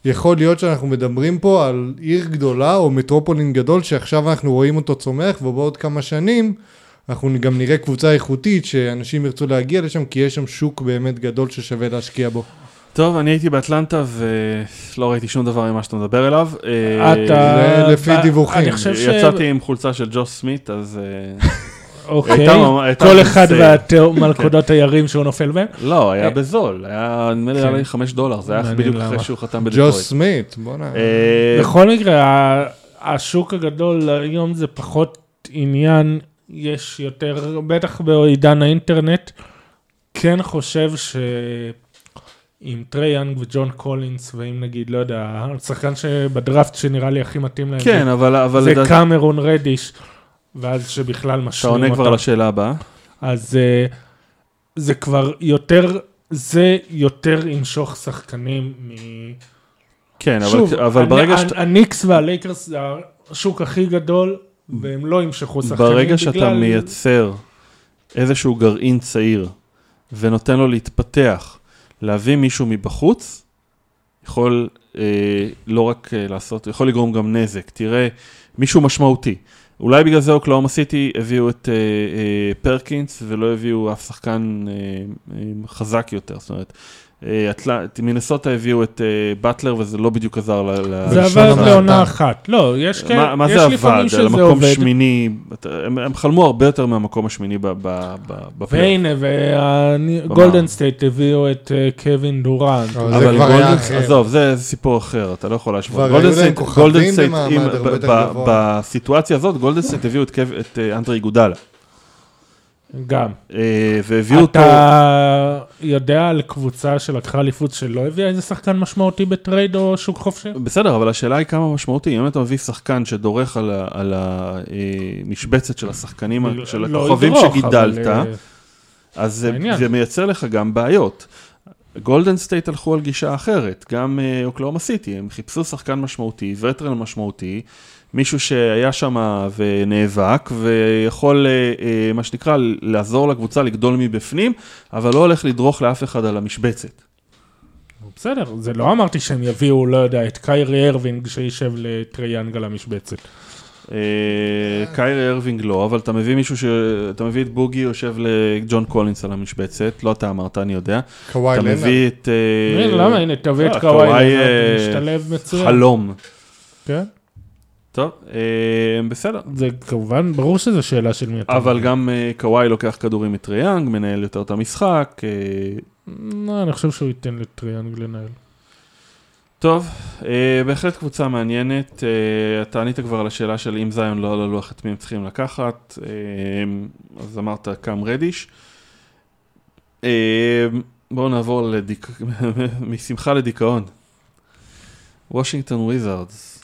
יכול להיות שאנחנו מדברים פה על עיר גדולה או מטרופולין גדול שעכשיו אנחנו רואים אותו צומח, ובעוד כמה שנים אנחנו גם נראה קבוצה איכותית שאנשים ירצו להגיע לשם, כי יש שם שוק באמת גדול ששווה להשקיע בו. טוב, אני הייתי באטלנטה ולא ראיתי שום דבר ממה שאתה מדבר אליו. אה, אתה... לפי דיווחים. אני חושב ש... יצאתי עם חולצה של ג'וש סמית, אז... אה, אוקיי, כל אחד סייל. והמלכודות הירים שהוא נופל בהם. לא, היה אה, בזול, היה נדמה לי כן. עלה לי 5 דולר, זה היה בדיוק. אחרי שהוא חתם ג'וס בדטרויט. סמית, בוא'נה. אה, בכל מקרה, השוק הגדול היום זה פחות עניין, יש יותר, בטח בעידן האינטרנט, כן חושב שעם טרי יאנג וג'ון קולינס, ואם נגיד, לא יודע, השחקן שבדראפט שנראה לי הכי מתאים להם, כן, אבל... אבל זה לדעת- קמרון רדיש, ואז שבכלל אתה משלים עונה כבר אותם. לשאלה הבאה. אז אה, זה כבר יותר, זה יותר ימשוך שחקנים מ... כן, אבל- שוב, אבל הנ- ברגע הנ- שאתה... הניקס והלייקרס זה השוק הכי גדול, והם לא ימשכו שחקנים ברגע שאתה בגלל- מייצר איזשהו גרעין צעיר ונותן לו להתפתח, להביא מישהו מבחוץ, יכול אה, לא רק אה, לעשות, יכול לגרום גם נזק. תראה, מישהו משמעותי. אולי בגלל זה אוקלהומה סיטי הביאו את אה, אה, פרקינס ולא הביאו אף שחקן אה, אה, חזק יותר. זאת אומרת, אה, אטל... מינסוטה הביאו את אה, באטלר וזה לא בדיוק עזר ל... זה עבד המעטה. לעונה אחת. לא, יש מה, כאלה, מה יש זה לפעמים עבד? שזה על מקום עובד. שמיני, הם, הם חלמו הרבה יותר מהמקום השמיני בפלייאוף. והנה, וגולדן סטייט הביאו את אה, קווין דורנט. אבל גולדן, אחר. עזוב, זה סיפור אחר, אתה לא יכול להשוות. גולדן סטייט- סטייט. בסיטואציה הזאת, גולדן סטייט הביאו את אנדרה איגודלה, גם. אה, והביאו אותו, אתה יודע על קבוצה שלקחה אליפות שלא הביאה איזה שחקן משמעותי ב trade או שוק חופשי? בסדר, אבל השאלה היא כמה משמעותי, אם אתה מביא שחקן שדורך על ה- על המשבצת של השחקנים, ה- של לא הכוכבים ידרוך, שגידלת, אבל, אה, אז זה. זה מייצר לך גם בעיות. גולדן סטייט הלכו על גישה אחרת, גם אה, אוקלהומה סיטי, הם חיפשו שחקן משמעותי, veteran משמעותי, מישהו שהיה שם ונאבק, ויכול, אה, אה, מה שנקרא, לעזור לקבוצה לגדול מבפנים, אבל לא הולך לדרוך לאף אחד על המשבצת. בסדר, זה לא אמרתי שהם יביאו, לא יודע, את קיירי ארווינג שישב לטריי יאנג על המשבצת. אה, קיירי ארווינג לא, אבל אתה מביא מישהו ש... אתה מביא את בוגי, יושב לג'ון קולינס על המשבצת, לא אתה אמרת, אני יודע. קוואי אתה לנארד. מביא את... למה? הנה, תביא את קוואי, לנארד, משתלב מצוין. חלום. כן? טוב, אה, בסדר. זה כמובן, ברור שזו שאלה של מי אתה. אבל גם אה, קוואי לוקח כדורים מטריי יאנג, מנהל יותר את המשחק. לא, אני חושב שהוא ייתן לטריי יאנג לנהל. טוב, בהחלט קבוצה מעניינת. אתה ענית כבר על השאלה של אם זאיון לא על הלוח את מי הם צריכים לקחת, אז אמרת קאם רדיש. בואו נעבור לדיק... משמחה לדיכאון. וושינגטון וויזארדס.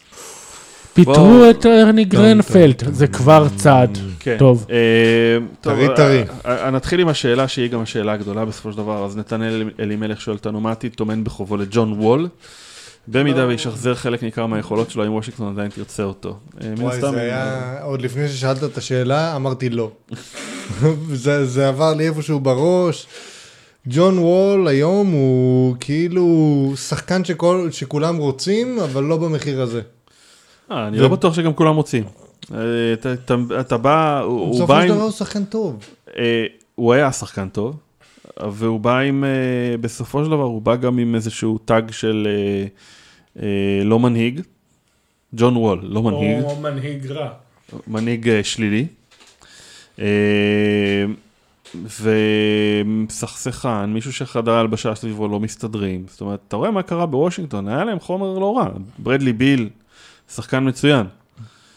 פיטרו את ארני גרונפלד, זה כבר צעד. כן. טוב. אה, טרי, טרי. אה, אה, נתחיל עם השאלה שהיא גם השאלה הגדולה בסופו של דבר, אז נתנאל אלימלך שואל אותנו מה עתיד טומן בחובו לג'ון וול. במידה וישחזר חלק ניכר מהיכולות שלו, אם וושינגטון עדיין תרצה אותו. וואי, זה היה, עוד לפני ששאלת את השאלה, אמרתי לא. זה, זה עבר לי איפשהו בראש. ג'ון וול היום הוא כאילו שחקן שכל, שכולם רוצים, אבל לא במחיר הזה. אה, אני לא בטוח שגם כולם רוצים. אה, אתה- בא, הוא הוא בסופו בא של עם, דבר הוא שחקן טוב. אה, הוא היה שחקן טוב, והוא בא עם, בסופו של דבר הוא בא גם עם איזשהו טאג של לא מנהיג. ג'ון וול, לא מנהיג. או מנהיג רע. מנהיג שלילי. אה, ומסכסכן, מישהו שחדר הלבשה סביבו לא מסתדרים. זאת אומרת, אתה רואה מה קרה בוושינגטון, היה להם חומר לא רע. ברדלי ביל, שחקן מצוין.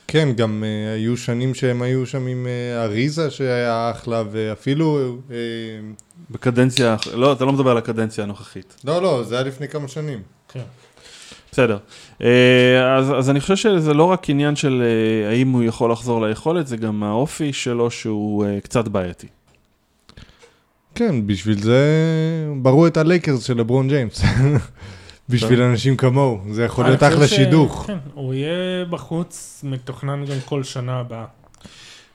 כן, גם uh, היו שנים שהם היו שם עם uh, אריזה שהיה אחלה, ואפילו... Uh, בקדנציה, לא, אתה לא מדבר על הקדנציה הנוכחית. לא, לא, זה היה לפני כמה שנים. כן. בסדר. אה, אז, אז אני חושב שזה לא רק עניין של אה, האם הוא יכול לחזור ליכולת, זה גם האופי שלו שהוא אה, קצת בעייתי. כן, בשביל זה בראו את הלייקרס של לברון ג'יימס. בשביל אנשים כמוהו, זה יכול להיות אחלה ש- שידוך. כן, הוא יהיה בחוץ, מתוכנן גם כל שנה הבאה.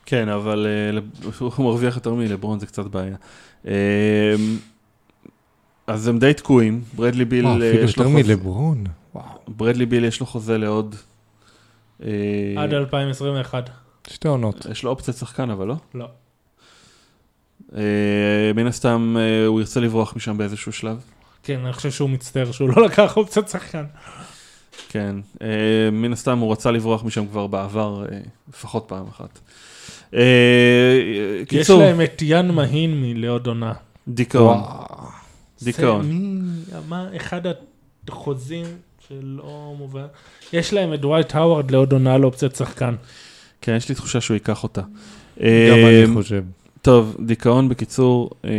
כן, אבל אה, הוא מרוויח יותר מלברון, זה קצת בעיה. אה, אז הם די תקועים, ברדלי ביל, אה, אפילו יש לו יותר חוזה, מלברון. וואו. ברדלי ביל יש לו חוזה לעוד, עד 2021. שתי עונות. יש לו אופציית שחקן, אבל לא? לא. מן הסתם הוא ירצה לברוח משם באיזשהו שלב. כן, אני חושב שהוא מצטער שהוא לא לקח אופציית שחקן. כן, אה, מן הסתם הוא רצה לברוח משם כבר בעבר, אה, לפחות פעם אחת. אה, יש להם את יאן מהין מלעוד עונה. דיכאון. דיכאון. זה מי, מה, אחד החוזים שלא מובן. יש להם את דווייט האווארד לעוד עונה לאופציית שחקן. כן, יש לי תחושה שהוא ייקח אותה. גם אני חושב. טוב, דיכאון בקיצור, אה,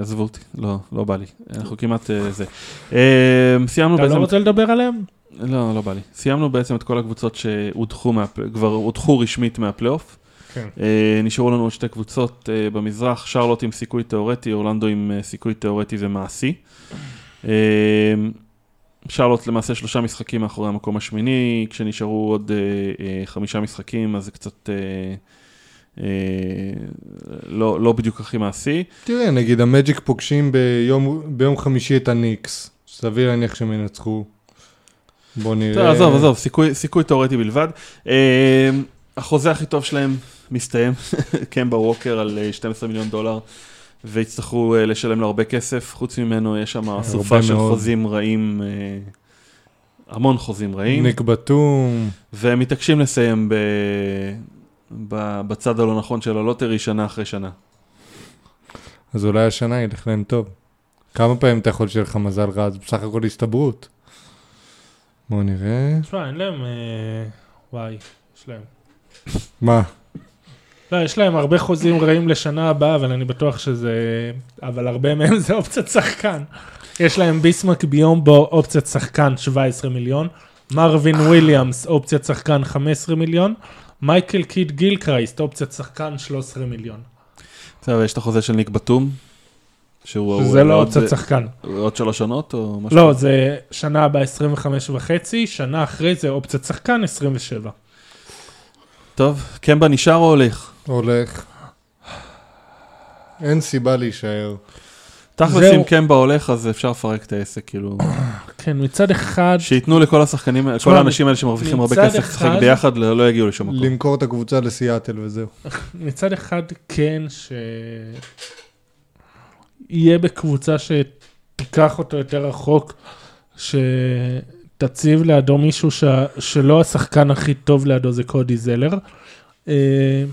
עזבו אותי, לא, לא בא לי, אנחנו כמעט אה, זה. אה, סיימנו אתה לא בעצם, רוצה לדבר עליהם? לא, לא בא לי. סיימנו בעצם את כל הקבוצות שהודחו, מהפ- כבר הודחו רשמית מהפלייאוף. כן. אה, נשארו לנו עוד שתי קבוצות אה, במזרח, שרלוט עם סיכוי תיאורטי, אורלנדו עם אה, סיכוי תיאורטי ומעשי. אה, שרלוט למעשה שלושה משחקים מאחורי המקום השמיני, כשנשארו עוד אה, אה, חמישה משחקים, אז זה קצת אה, לא, לא בדיוק הכי מעשי. תראה, נגיד המג'יק פוגשים ביום, ביום חמישי את הניקס, סביר להניח שהם ינצחו. בוא נראה. טוב, עזוב, עזוב, סיכוי, סיכוי תיאורטי בלבד. אה, החוזה הכי טוב שלהם מסתיים, קמבה ווקר על אה, 12 מיליון דולר, ויצטרכו אה, לשלם לו הרבה כסף. חוץ ממנו יש שם אסופה של מאוד. חוזים רעים, אה, המון חוזים רעים, ניק בתום, והם מתעקשים לסיים ב... בצד הלא נכון של הלוטרי שנה אחרי שנה. אז אולי השנה ילך להם טוב. כמה פעמים אתה יכול שיהיה לך מזל רע? זה בסך הכל הסתברות. בוא נראה. תשמע, אין להם... אה, וואי, יש להם. מה? לא, יש להם הרבה חוזים רעים לשנה הבאה, אבל אני בטוח שזה... אבל הרבה מהם זה אופציית שחקן. יש להם ביסמק ביומבו, אופציית שחקן 17 מיליון, מרווין וויליאמס, אופציית שחקן 15 מיליון, מייקל קיד גילקרייסט, אופציית שחקן 13 מיליון. בסדר, יש את החוזה של ניק בתום, שהוא... שזה לא אופציית שחקן. עוד שלוש שנות או משהו? לא, זה שנה הבאה 25 וחצי, שנה אחרי זה אופציית שחקן 27. טוב, קמבה נשאר או הולך? הולך. אין סיבה להישאר. תכלס. אם קמבה הולך אז אפשר לפרק את העסק, כאילו, כן, מצד אחד, שייתנו לכל השחקנים, כל האנשים האלה שמרוויחים הרבה כסף לשחק ביחד, לא לא יגיעו לשום מקום. למכור את הקבוצה לסיאטל וזהו. מצד אחד כן, ש... יהיה בקבוצה שתיקח אותו יותר רחוק, שתציב לידו מישהו ש... שלא השחקן הכי טוב לידו זה קודי זלר. אה,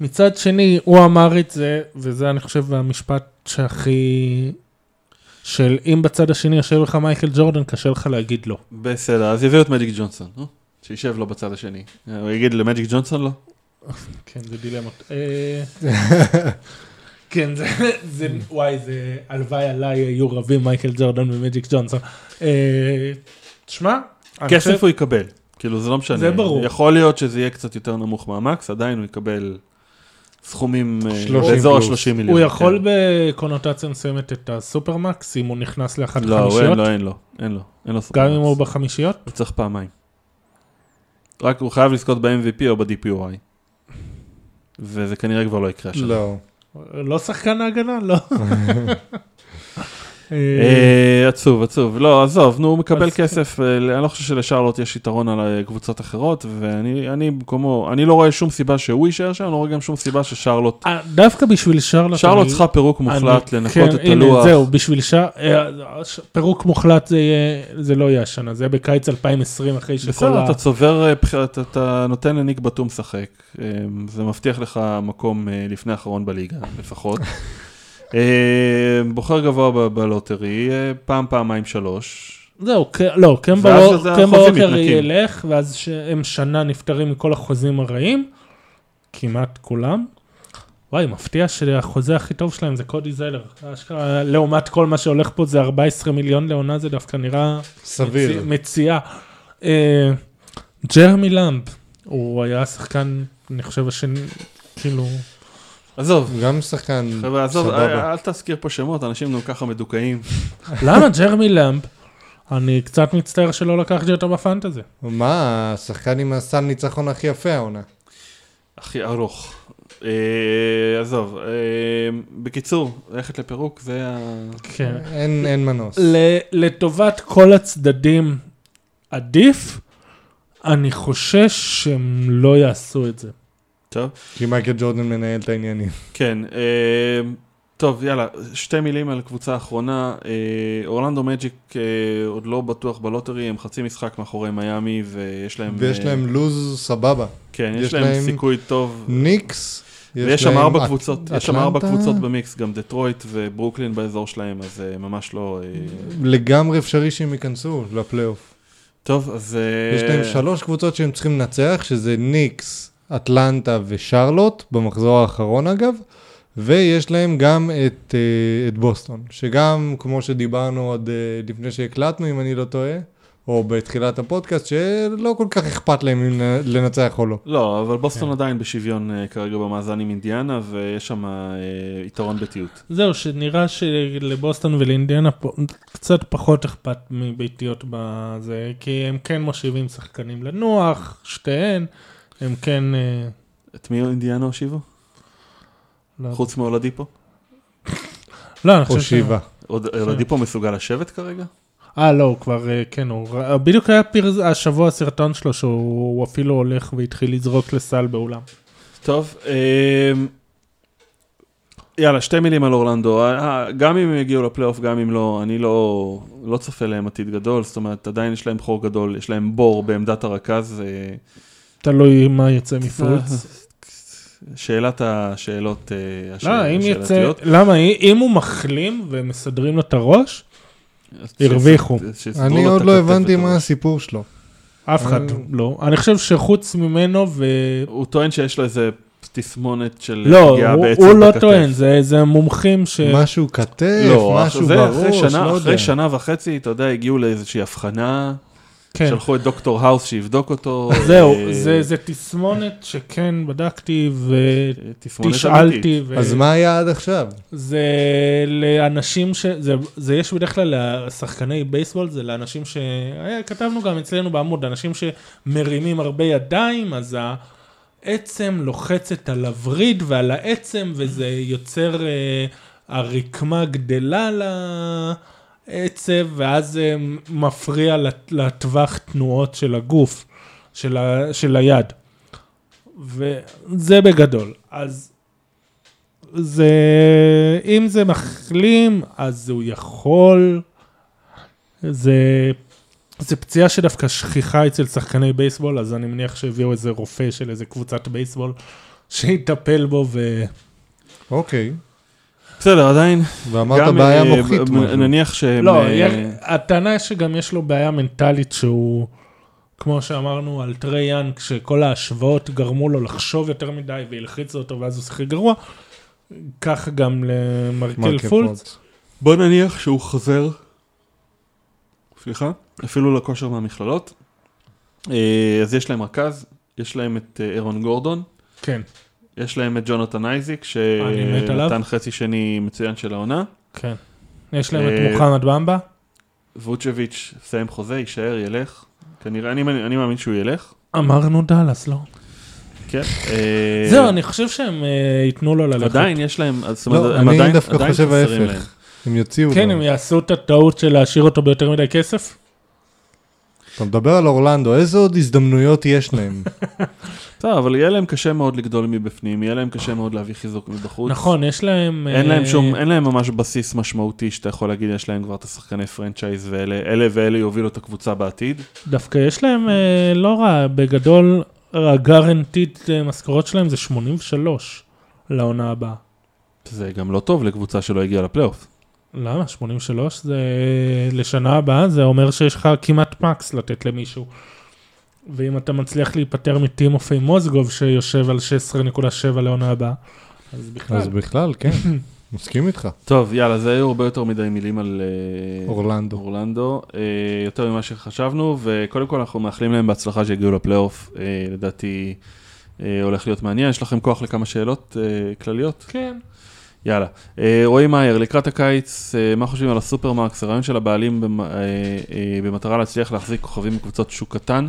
מצד שני, הוא אמר את זה, וזה אני חושב המשפט שהכי... של אם בצד השני יושב לך מייקל ג'ורדן, קשה לך להגיד לא. בסדר, אז יביאו את מג'יק ג'ונסון, נו? שישב לו בצד השני. הוא יגיד למג'יק ג'ונסון לא? כן, זה דילמות. אה, כן, זה, זה, וואי, זה, הלוואי עליי היו רבים מייקל ג'ורדן ומג'יק ג'ונסון. אה, תשמע, כסף הוא יקבל, כאילו זה לא משנה. זה ברור. יכול להיות שזה יהיה קצת יותר נמוך מהמקס, עדיין הוא יקבל סכומים אה, 30 באזור פלוס. ה-30 מיליון. הוא יכול כן. בקונוטציה מסוימת את הסופרמקס, אם הוא נכנס לאחת לא, הוא אין החמישיות, לו, אין לו, אין לו, אין לו גם אם הוא סופרמקס. בחמישיות. הוא צריך פעמיים. רק הוא חייב לזכות ב-MVP או ב-DPOI. וזה כנראה כבר לא יקרה השנה. לא. לא שחקן ההגנה, לא. אה, עצוב, עצוב. לא, עזוב, נו, הוא מקבל כן. כסף, אה, אני לא חושב שלשרלוט יש יתרון על אה, קבוצות אחרות, ואני אני במקומו, אני לא רואה שום סיבה שהוא יישאר שם, אני לא רואה גם שום סיבה ששרלוט... דווקא בשביל שרלוט, שרלוט צריכה פירוק מוחלט, אני- לנקות כן, את הלוח. זהו, בשביל ש... פירוק מוחלט זה, לא יהיה השנה, זה יהיה בקיץ 2020 אחרי שכל בסדר, ה... אתה צובר, אתה- נותן לניק בתום לשחק, זה מבטיח לך מקום לפני האחרון בליגה, לפחות. אה, בוחר גבוה בלוטרי, אה, פעם, פעמיים, שלוש. זהו, לא, קמבה החוזים ווקר. ילך, ואז שהם שנה נפטרים מכל החוזים הרעים, כמעט כולם. וואי, מפתיע שהחוזה הכי טוב שלהם זה קודי זלר. אשכרה, לעומת כל מה שהולך פה זה 14 מיליון לעונה, זה דווקא נראה סביר. מצי- מציאה. אה, ג'רמי למב, הוא היה שחקן, אני חושב, השני, כאילו... עזוב, גם שחקן חבר'ה, עזוב, סבבה. אל אל תזכיר פה שמות, אנשים גם ככה מדוכאים. למה ג'רמי למב? אני קצת מצטער שלא לקחתי אותו בפנטזי. מה, השחקן עם הסל ניצחון הכי יפה העונה. הכי ארוך. אה, עזוב, אה, בקיצור, ללכת לפירוק זה ה... כן. אין אין מנוס. ל- לטובת כל הצדדים עדיף, אני חושש שהם לא יעשו את זה. טוב. כי מייקל ג'ורדן מנהל את העניינים. כן, אה, טוב, יאללה, שתי מילים על קבוצה האחרונה. אה, אורלנדו מג'יק אה, עוד לא בטוח ב lottery, הם חצי משחק מאחורי מיאמי, ויש להם... ויש אה, להם לו"ז סבבה. כן, יש יש להם להם סיכוי טוב. ניקס, ויש שם ארבע קבוצות, יש שם ארבע. קבוצות במיקס, גם דטרויט וברוקלין באזור שלהם, אז אה, ממש לא... אה, לגמרי אפשרי שהם ייכנסו לפלייאוף. טוב, אז... יש להם שלוש קבוצות שהם צריכים לנצח, שזה ניקס, אטלנטה ושארלוט, במחזור האחרון אגב, ויש להם גם את, אה, את בוסטון, שגם, כמו שדיברנו עוד אה, לפני שהקלטנו, אם אני לא טועה, או בתחילת הפודקאסט, שלא כל כך אכפת להם אם לנצח או לא. לא, אבל בוסטון כן. עדיין בשוויון אה, כרגע במאזן עם אינדיאנה, ויש שם יתרון ביתיות. זהו, שנראה שלבוסטון ולאינדיאנה קצת פחות אכפת מביתיות בזה, כי הם כן מושיבים שחקנים לנוח, שתיהן, הם כן... אה, את מי אינדיאנה הושיבו? לא, חוץ מאולדיפו? לא, אני חושב ש... הושיבה. עוד- אולדיפו מסוגל לשבת כרגע? אה, לא, הוא כבר, אה, כן, הוא... בדיוק היה פרז... השבוע סרטון שלו שהוא אפילו הולך והתחיל לזרוק לסל באולם. טוב, אמ, יאללה, שתי מילים על אורלנדו. אה, גם אם הם יגיעו לפלייאוף, גם אם לא, אני לא, לא צופה להם עתיד גדול, זאת אומרת, עדיין יש להם חור גדול, יש להם בור בעמדת הרכז. אה, תלוי מה יצא מפולץ. שאלת השאלות אה, לא. השאלתיות. למה? אם הוא מחלים ומסדרים לו את הראש, הרוויחו. אני עוד לא הבנתי מה. הסיפור שלו. אף אחד אה. לא. אני חושב שחוץ ממנו ו... הוא טוען שיש לו איזה תסמונת של לא, פגיעה הוא- בעצם הוא לא בכתף. טוען, זה זה מומחים ש... משהו כתף, לא, משהו זה אחרי בראש, שנה, לא אחרי יודע. שנה וחצי, אתה יודע, הגיעו לאיזושהי הבחנה, כן. שלחו את דוקטור האוס שיבדוק אותו. זהו, אה, זה זה תסמונת שכן בדקתי ותשאלתי. ו- אז מה היה עד עכשיו? זה לאנשים ש... זה, זה יש בדרך כלל לשחקני בייסבול, זה לאנשים ש... היה, כתבנו גם אצלנו בעמוד, אנשים שמרימים הרבה ידיים, אז העצם לוחצת על הווריד ועל העצם, וזה יוצר... אה, הרקמה גדלה לעצב, ואז זה מפריע לט- לטווח תנועות של הגוף, של, ה... של היד. וזה בגדול. אז זה, אם זה מחלים, אז הוא יכול, זה, זה פציעה שדווקא שכיחה אצל שחקני בייסבול, אז אני מניח שהביאו איזה רופא של איזה קבוצת בייסבול, שיטפל בו ו... אוקיי. בסדר, עדיין. ואמרת בעיה אה, מוחית. נניח שהם... לא, הטענה היא שגם יש לו בעיה מנטלית שהוא, כמו שאמרנו על טרי יאנג, שכל ההשוואות גרמו לו לחשוב יותר מדי והלחיצו אותו ואז הוא שיחק גרוע, ככה גם למרקל מרקל פולץ. בוא נניח שהוא חוזר, סליחה, אפילו לכושר מהמכללות. אה, אז יש להם רכז, יש להם את אה, אירון גורדון, כן, יש להם את ג'ונתן אייזיק, אני. שנתן חצי שני מצוין של העונה. כן. יש להם את אה, מוחמד במבה. ווצ'ביץ' סיים חוזה, יישאר, ילך. כנראה, אני, אני מאמין שהוא ילך. אמרנו דאלאס, לא? כן. אה, זהו, אני חושב שהם אה, ייתנו לו ללכת. עדיין יש להם, אז זאת אומרת, לא, הם אני עדיין, דווקא עדיין חושב חסרים ההפך. להם. הם יוציאו כן. הם יעשו את הטעות של להשאיר אותו ביותר מדי כסף? אתה מדבר על אורלנדו, איזה עוד הזדמנויות יש להם? טוב, אבל יהיה להם קשה מאוד לגדול מבפנים, יהיה להם קשה מאוד להביא חיזוק מבחוץ. נכון, יש להם... אין להם אה, שום, אין להם ממש בסיס משמעותי שאתה יכול להגיד, יש להם כבר את השחקני פרנצ'ייז ואלה אלה ואלה יובילו את הקבוצה בעתיד. דווקא יש להם אה, לא רע, בגדול, הגרנטיד אה, משכורות שלהם זה 83 לעונה הבאה. זה גם לא טוב לקבוצה שלא הגיעה לפלייאוף. למה? 83 זה לשנה הבאה, זה אומר שיש לך כמעט מקס לתת למישהו. ואם אתה מצליח להיפטר מטימופי מוזגוב שיושב על 16.7 לעונה הבאה, אז בכלל. אז בכלל, כן, מסכים איתך. טוב, יאללה, זה היו הרבה יותר מדי מילים על אה, אורלנדו. אורלנדו, אה, יותר ממה שחשבנו, וקודם כל אנחנו מאחלים להם בהצלחה שיגיעו לפלייאוף, אה, לדעתי אה, הולך להיות מעניין. יש לכם כוח לכמה שאלות אה, כלליות? כן. יאללה. אה, רועי מאייר, לקראת הקיץ, אה, מה חושבים על הסופרמרקס, הרעיון של הבעלים אה, במטרה להצליח להחזיק כוכבים בקבוצות שוק קטן,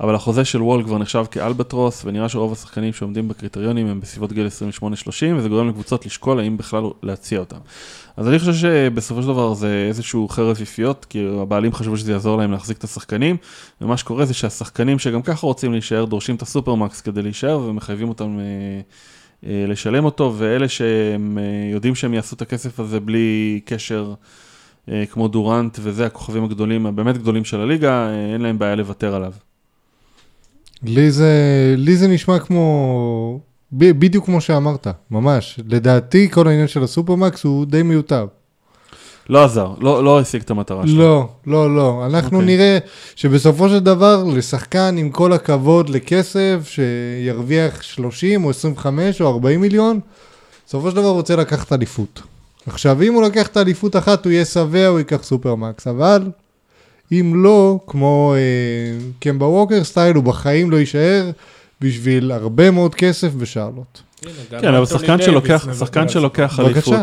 אבל החוזה של וול כבר נחשב כאלבטרוס, ונראה שרוב השחקנים שעומדים בקריטריונים הם בסביבות גיל 28-30, וזה גורם לקבוצות לשקול האם בכלל להציע אותם. אז אני חושב שבסופו של דבר זה איזשהו חרב פיפיות, כי הבעלים חשבו שזה יעזור להם להחזיק את השחקנים, ומה שקורה זה שהשחקנים שגם ככה רוצים להישאר, דורשים את הסופרמקס כדי להישאר, ומחייבים אותם אה, לשלם אותו, ואלה שהם אה, יודעים שהם יעשו את הכסף הזה בלי קשר, אה, כמו דורנט וזה, הכוכבים הגדולים, הבאמת גדולים של הליגה, אה, אין להם בעיה לוותר עליו. לי זה, לי זה נשמע כמו, בדיוק כמו שאמרת, ממש. לדעתי כל העניין של הסופרמקס הוא די מיותר. לא עזר, לא, לא השיג את המטרה שלו. לא, לא, לא. אנחנו אוקיי. נראה שבסופו של דבר, לשחקן עם כל הכבוד לכסף, שירוויח 30 או 25 או 40 מיליון, בסופו של דבר הוא רוצה לקחת אליפות. עכשיו, אם הוא לקח את האליפות אחת, הוא יהיה שבע, הוא ייקח supermax, אבל אם לא, כמו אה, קמבה ווקר style, הוא בחיים לא יישאר בשביל הרבה מאוד כסף בשארלוט. כן, אבל שחקן שלוקח, שחקן שלוקח אליפות.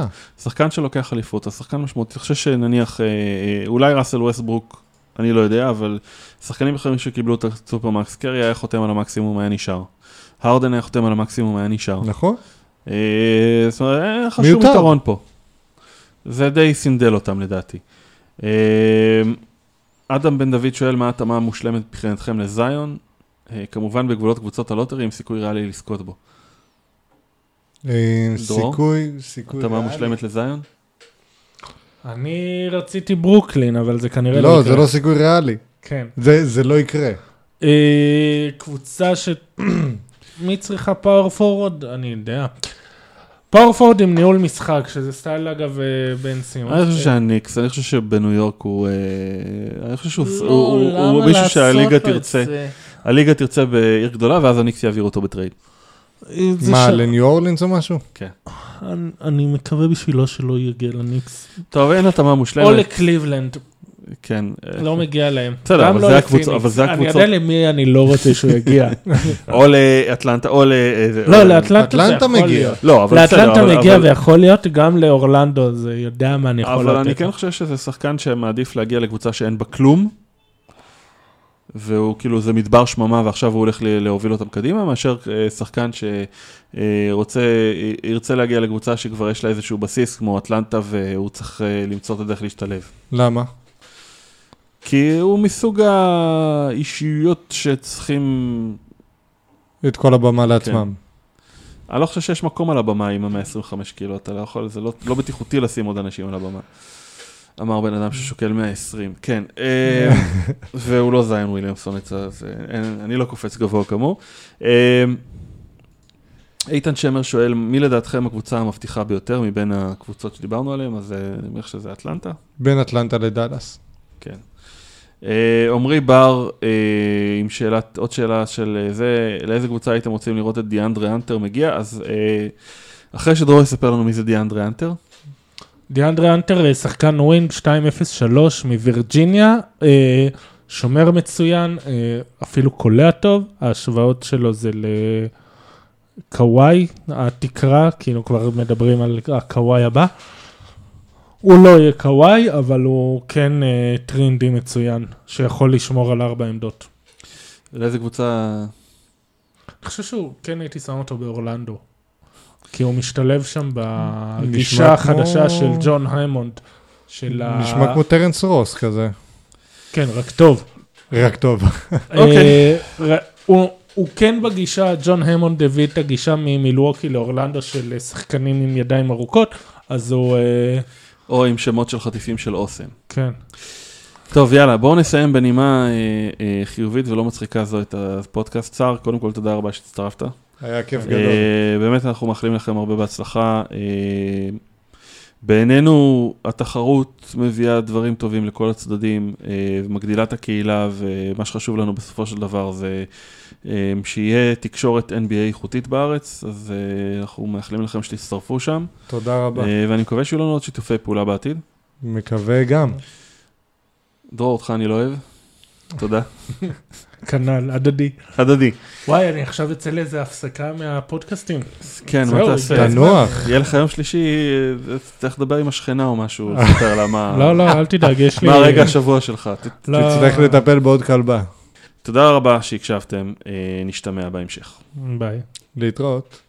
שחקן שלוקח אליפות, אז שחקן משמעותי, אני חושב שנניח, אה, אה, אולי ראסל ווסטברוק, אני לא יודע, אבל שחקנים אחרים שקיבלו את ה supermax, קרי היה חותם על המקסימום, היה נשאר. הרדן היה חותם על המקסימום, היה נשאר. נכון? אה, זאת אומרת, אין לך שום מיותר. יתרון פה. זה די סנדל אותם לדעתי. אדם בן דוד שואל מה ההתאמה המושלמת מבחינתכם לזאיון. כמובן בגבולות קבוצות ה lottery עם סיכוי ריאלי לזכות בו. אה? סיכוי, סיכוי. התאמה. מושלמת לזאיון? אני רציתי ברוקלין, אבל זה כנראה לא לא, יקרה. זה לא סיכוי ריאלי. כן. זה, זה לא יקרה. אה, קבוצה ש... מי צריכה power forward? אני יודע. power forward עם ניהול משחק, שזה style אגב אה, בן סימונס. אני חושב שהניקס, אני חושב שבניו יורק הוא, אני חושב שהוא לא, הוא- הוא- למה הוא מישהו שהליגה תרצה? הליגה תרצה בעיר גדולה ואז הניקס יעביר אותו ב trade. אה, מה, ש- לניו אורלינס או משהו? אני- אני מקווה בשבילו שלא יגיע לניקס. טוב, אין התאמה או מושלמת, לקליבלנד, כן. אה, לא מגיע להם. בסדר, אבל לא זה. הקבוצות- אבל זה אני הקבוצות- יודע למי אני לא רוצה שהוא יגיע. או לאטלנטה, או ל... איזה- לא, או- לאטלנטה זה אטלנטה יכול מגיע. להיות. לא, אבל בסדר, לאטלנטה מגיע אבל- ויכול להיות, גם לאורלנדו זה יודע מה אני יכול אבל אני לתת. כן חושב שזה שחקן שמעדיף להגיע לקבוצה שאין בה כלום, והוא כאילו, זה מדבר שממה ועכשיו הוא הולך להוביל אותם קדימה, מאשר אה, שחקן שרוצה, ירצה להגיע לקבוצה שכבר יש לה איזשהו בסיס, כמו אטלנטה, והוא צריך אה, למצוא את הדרך להשתלב. למה? כי הוא מסוג האישיויות שצריכים... את כל הבמה לעצמם. אני לא חושב שיש מקום על הבמה עם ה-125 קילו, אתה לא יכול, זה לא, לא בטיחותי לשים עוד אנשים על הבמה. אמר בן אדם ששוקל 120, כן. אה, והוא לא זיין וויליאמסון, אז אני לא קופץ גבוה כמוהו. אה, איתן שמר שואל, מי לדעתכם הקבוצה המבטיחה ביותר מבין הקבוצות שדיברנו עליהן? אז אה, אני מניח שזה אטלנטה. בין אטלנטה לדאלאס. כן. עמרי בר, עם שאלת, עוד שאלה של זה, לאיזה קבוצה הייתם רוצים לראות את דיאנדרה האנטר מגיע? אז אחרי שדרור יספר לנו מי זה דיאנדרה האנטר, דיאנדרה האנטר, אה, שחקן wing 203 מווירג'יניה, אה, שומר מצוין, אה, אפילו קולע טוב, ההשוואות שלו זה לקוואי, התקרה, כאילו כבר מדברים על הקוואי הבא. הוא לא יהיה קוואי, אבל הוא כן 3 and D מצוין, שיכול לשמור על ארבע עמדות. לאיזה קבוצה... אני חושב שהוא, כן הייתי שם אותו באורלנדו. כי הוא משתלב שם נשמע בגישה החדשה כמו- של ג'ון האמונד. של ה... נשמע כמו טרנס רוס כזה. כן, רק טוב. רק טוב. אוקיי. אה, ר- הוא, הוא כן בגישה, ג'ון האמונד הביא את הגישה ממילווקי לאורלנדו של אה, שחקנים עם ידיים ארוכות, אז הוא, אה, או עם שמות של חטיפים של אוסם. כן. טוב, יאללה, בואו נסיים בנימה אה, אה, חיובית ולא מצחיקה זו את הפודקאסט. צער, קודם כל תודה רבה שהצטרפת. היה כיף גדול. אה, באמת אנחנו מאחלים לכם הרבה בהצלחה. אה, בעינינו התחרות מביאה דברים טובים לכל הצדדים, אה, ומגדילה את הקהילה, ומה שחשוב לנו בסופו של דבר זה שיהיה תקשורת NBA איכותית בארץ, אז אנחנו מאחלים לכם שתצטרפו שם, תודה רבה. ואני מקווה שיהיו לנו עוד שיתופי פעולה בעתיד. מקווה גם. דרור, אותך אני לא אוהב. תודה. כנ"ל, הדדי. הדדי. וואי, אני עכשיו אצא לאיזה הפסקה מהפודקאסטים. כן, מה תעשה? זה- תנוח. יהיה לך יום שלישי, צריך לדבר עם השכנה או משהו, לספר לה מה... לא, לא, אל תדאג, יש לי... מה הרגע השבוע שלך? לא, תצטרך לטפל בעוד כלבה. תודה רבה שהקשבתם, אה, נשתמע בהמשך. ביי. להתראות.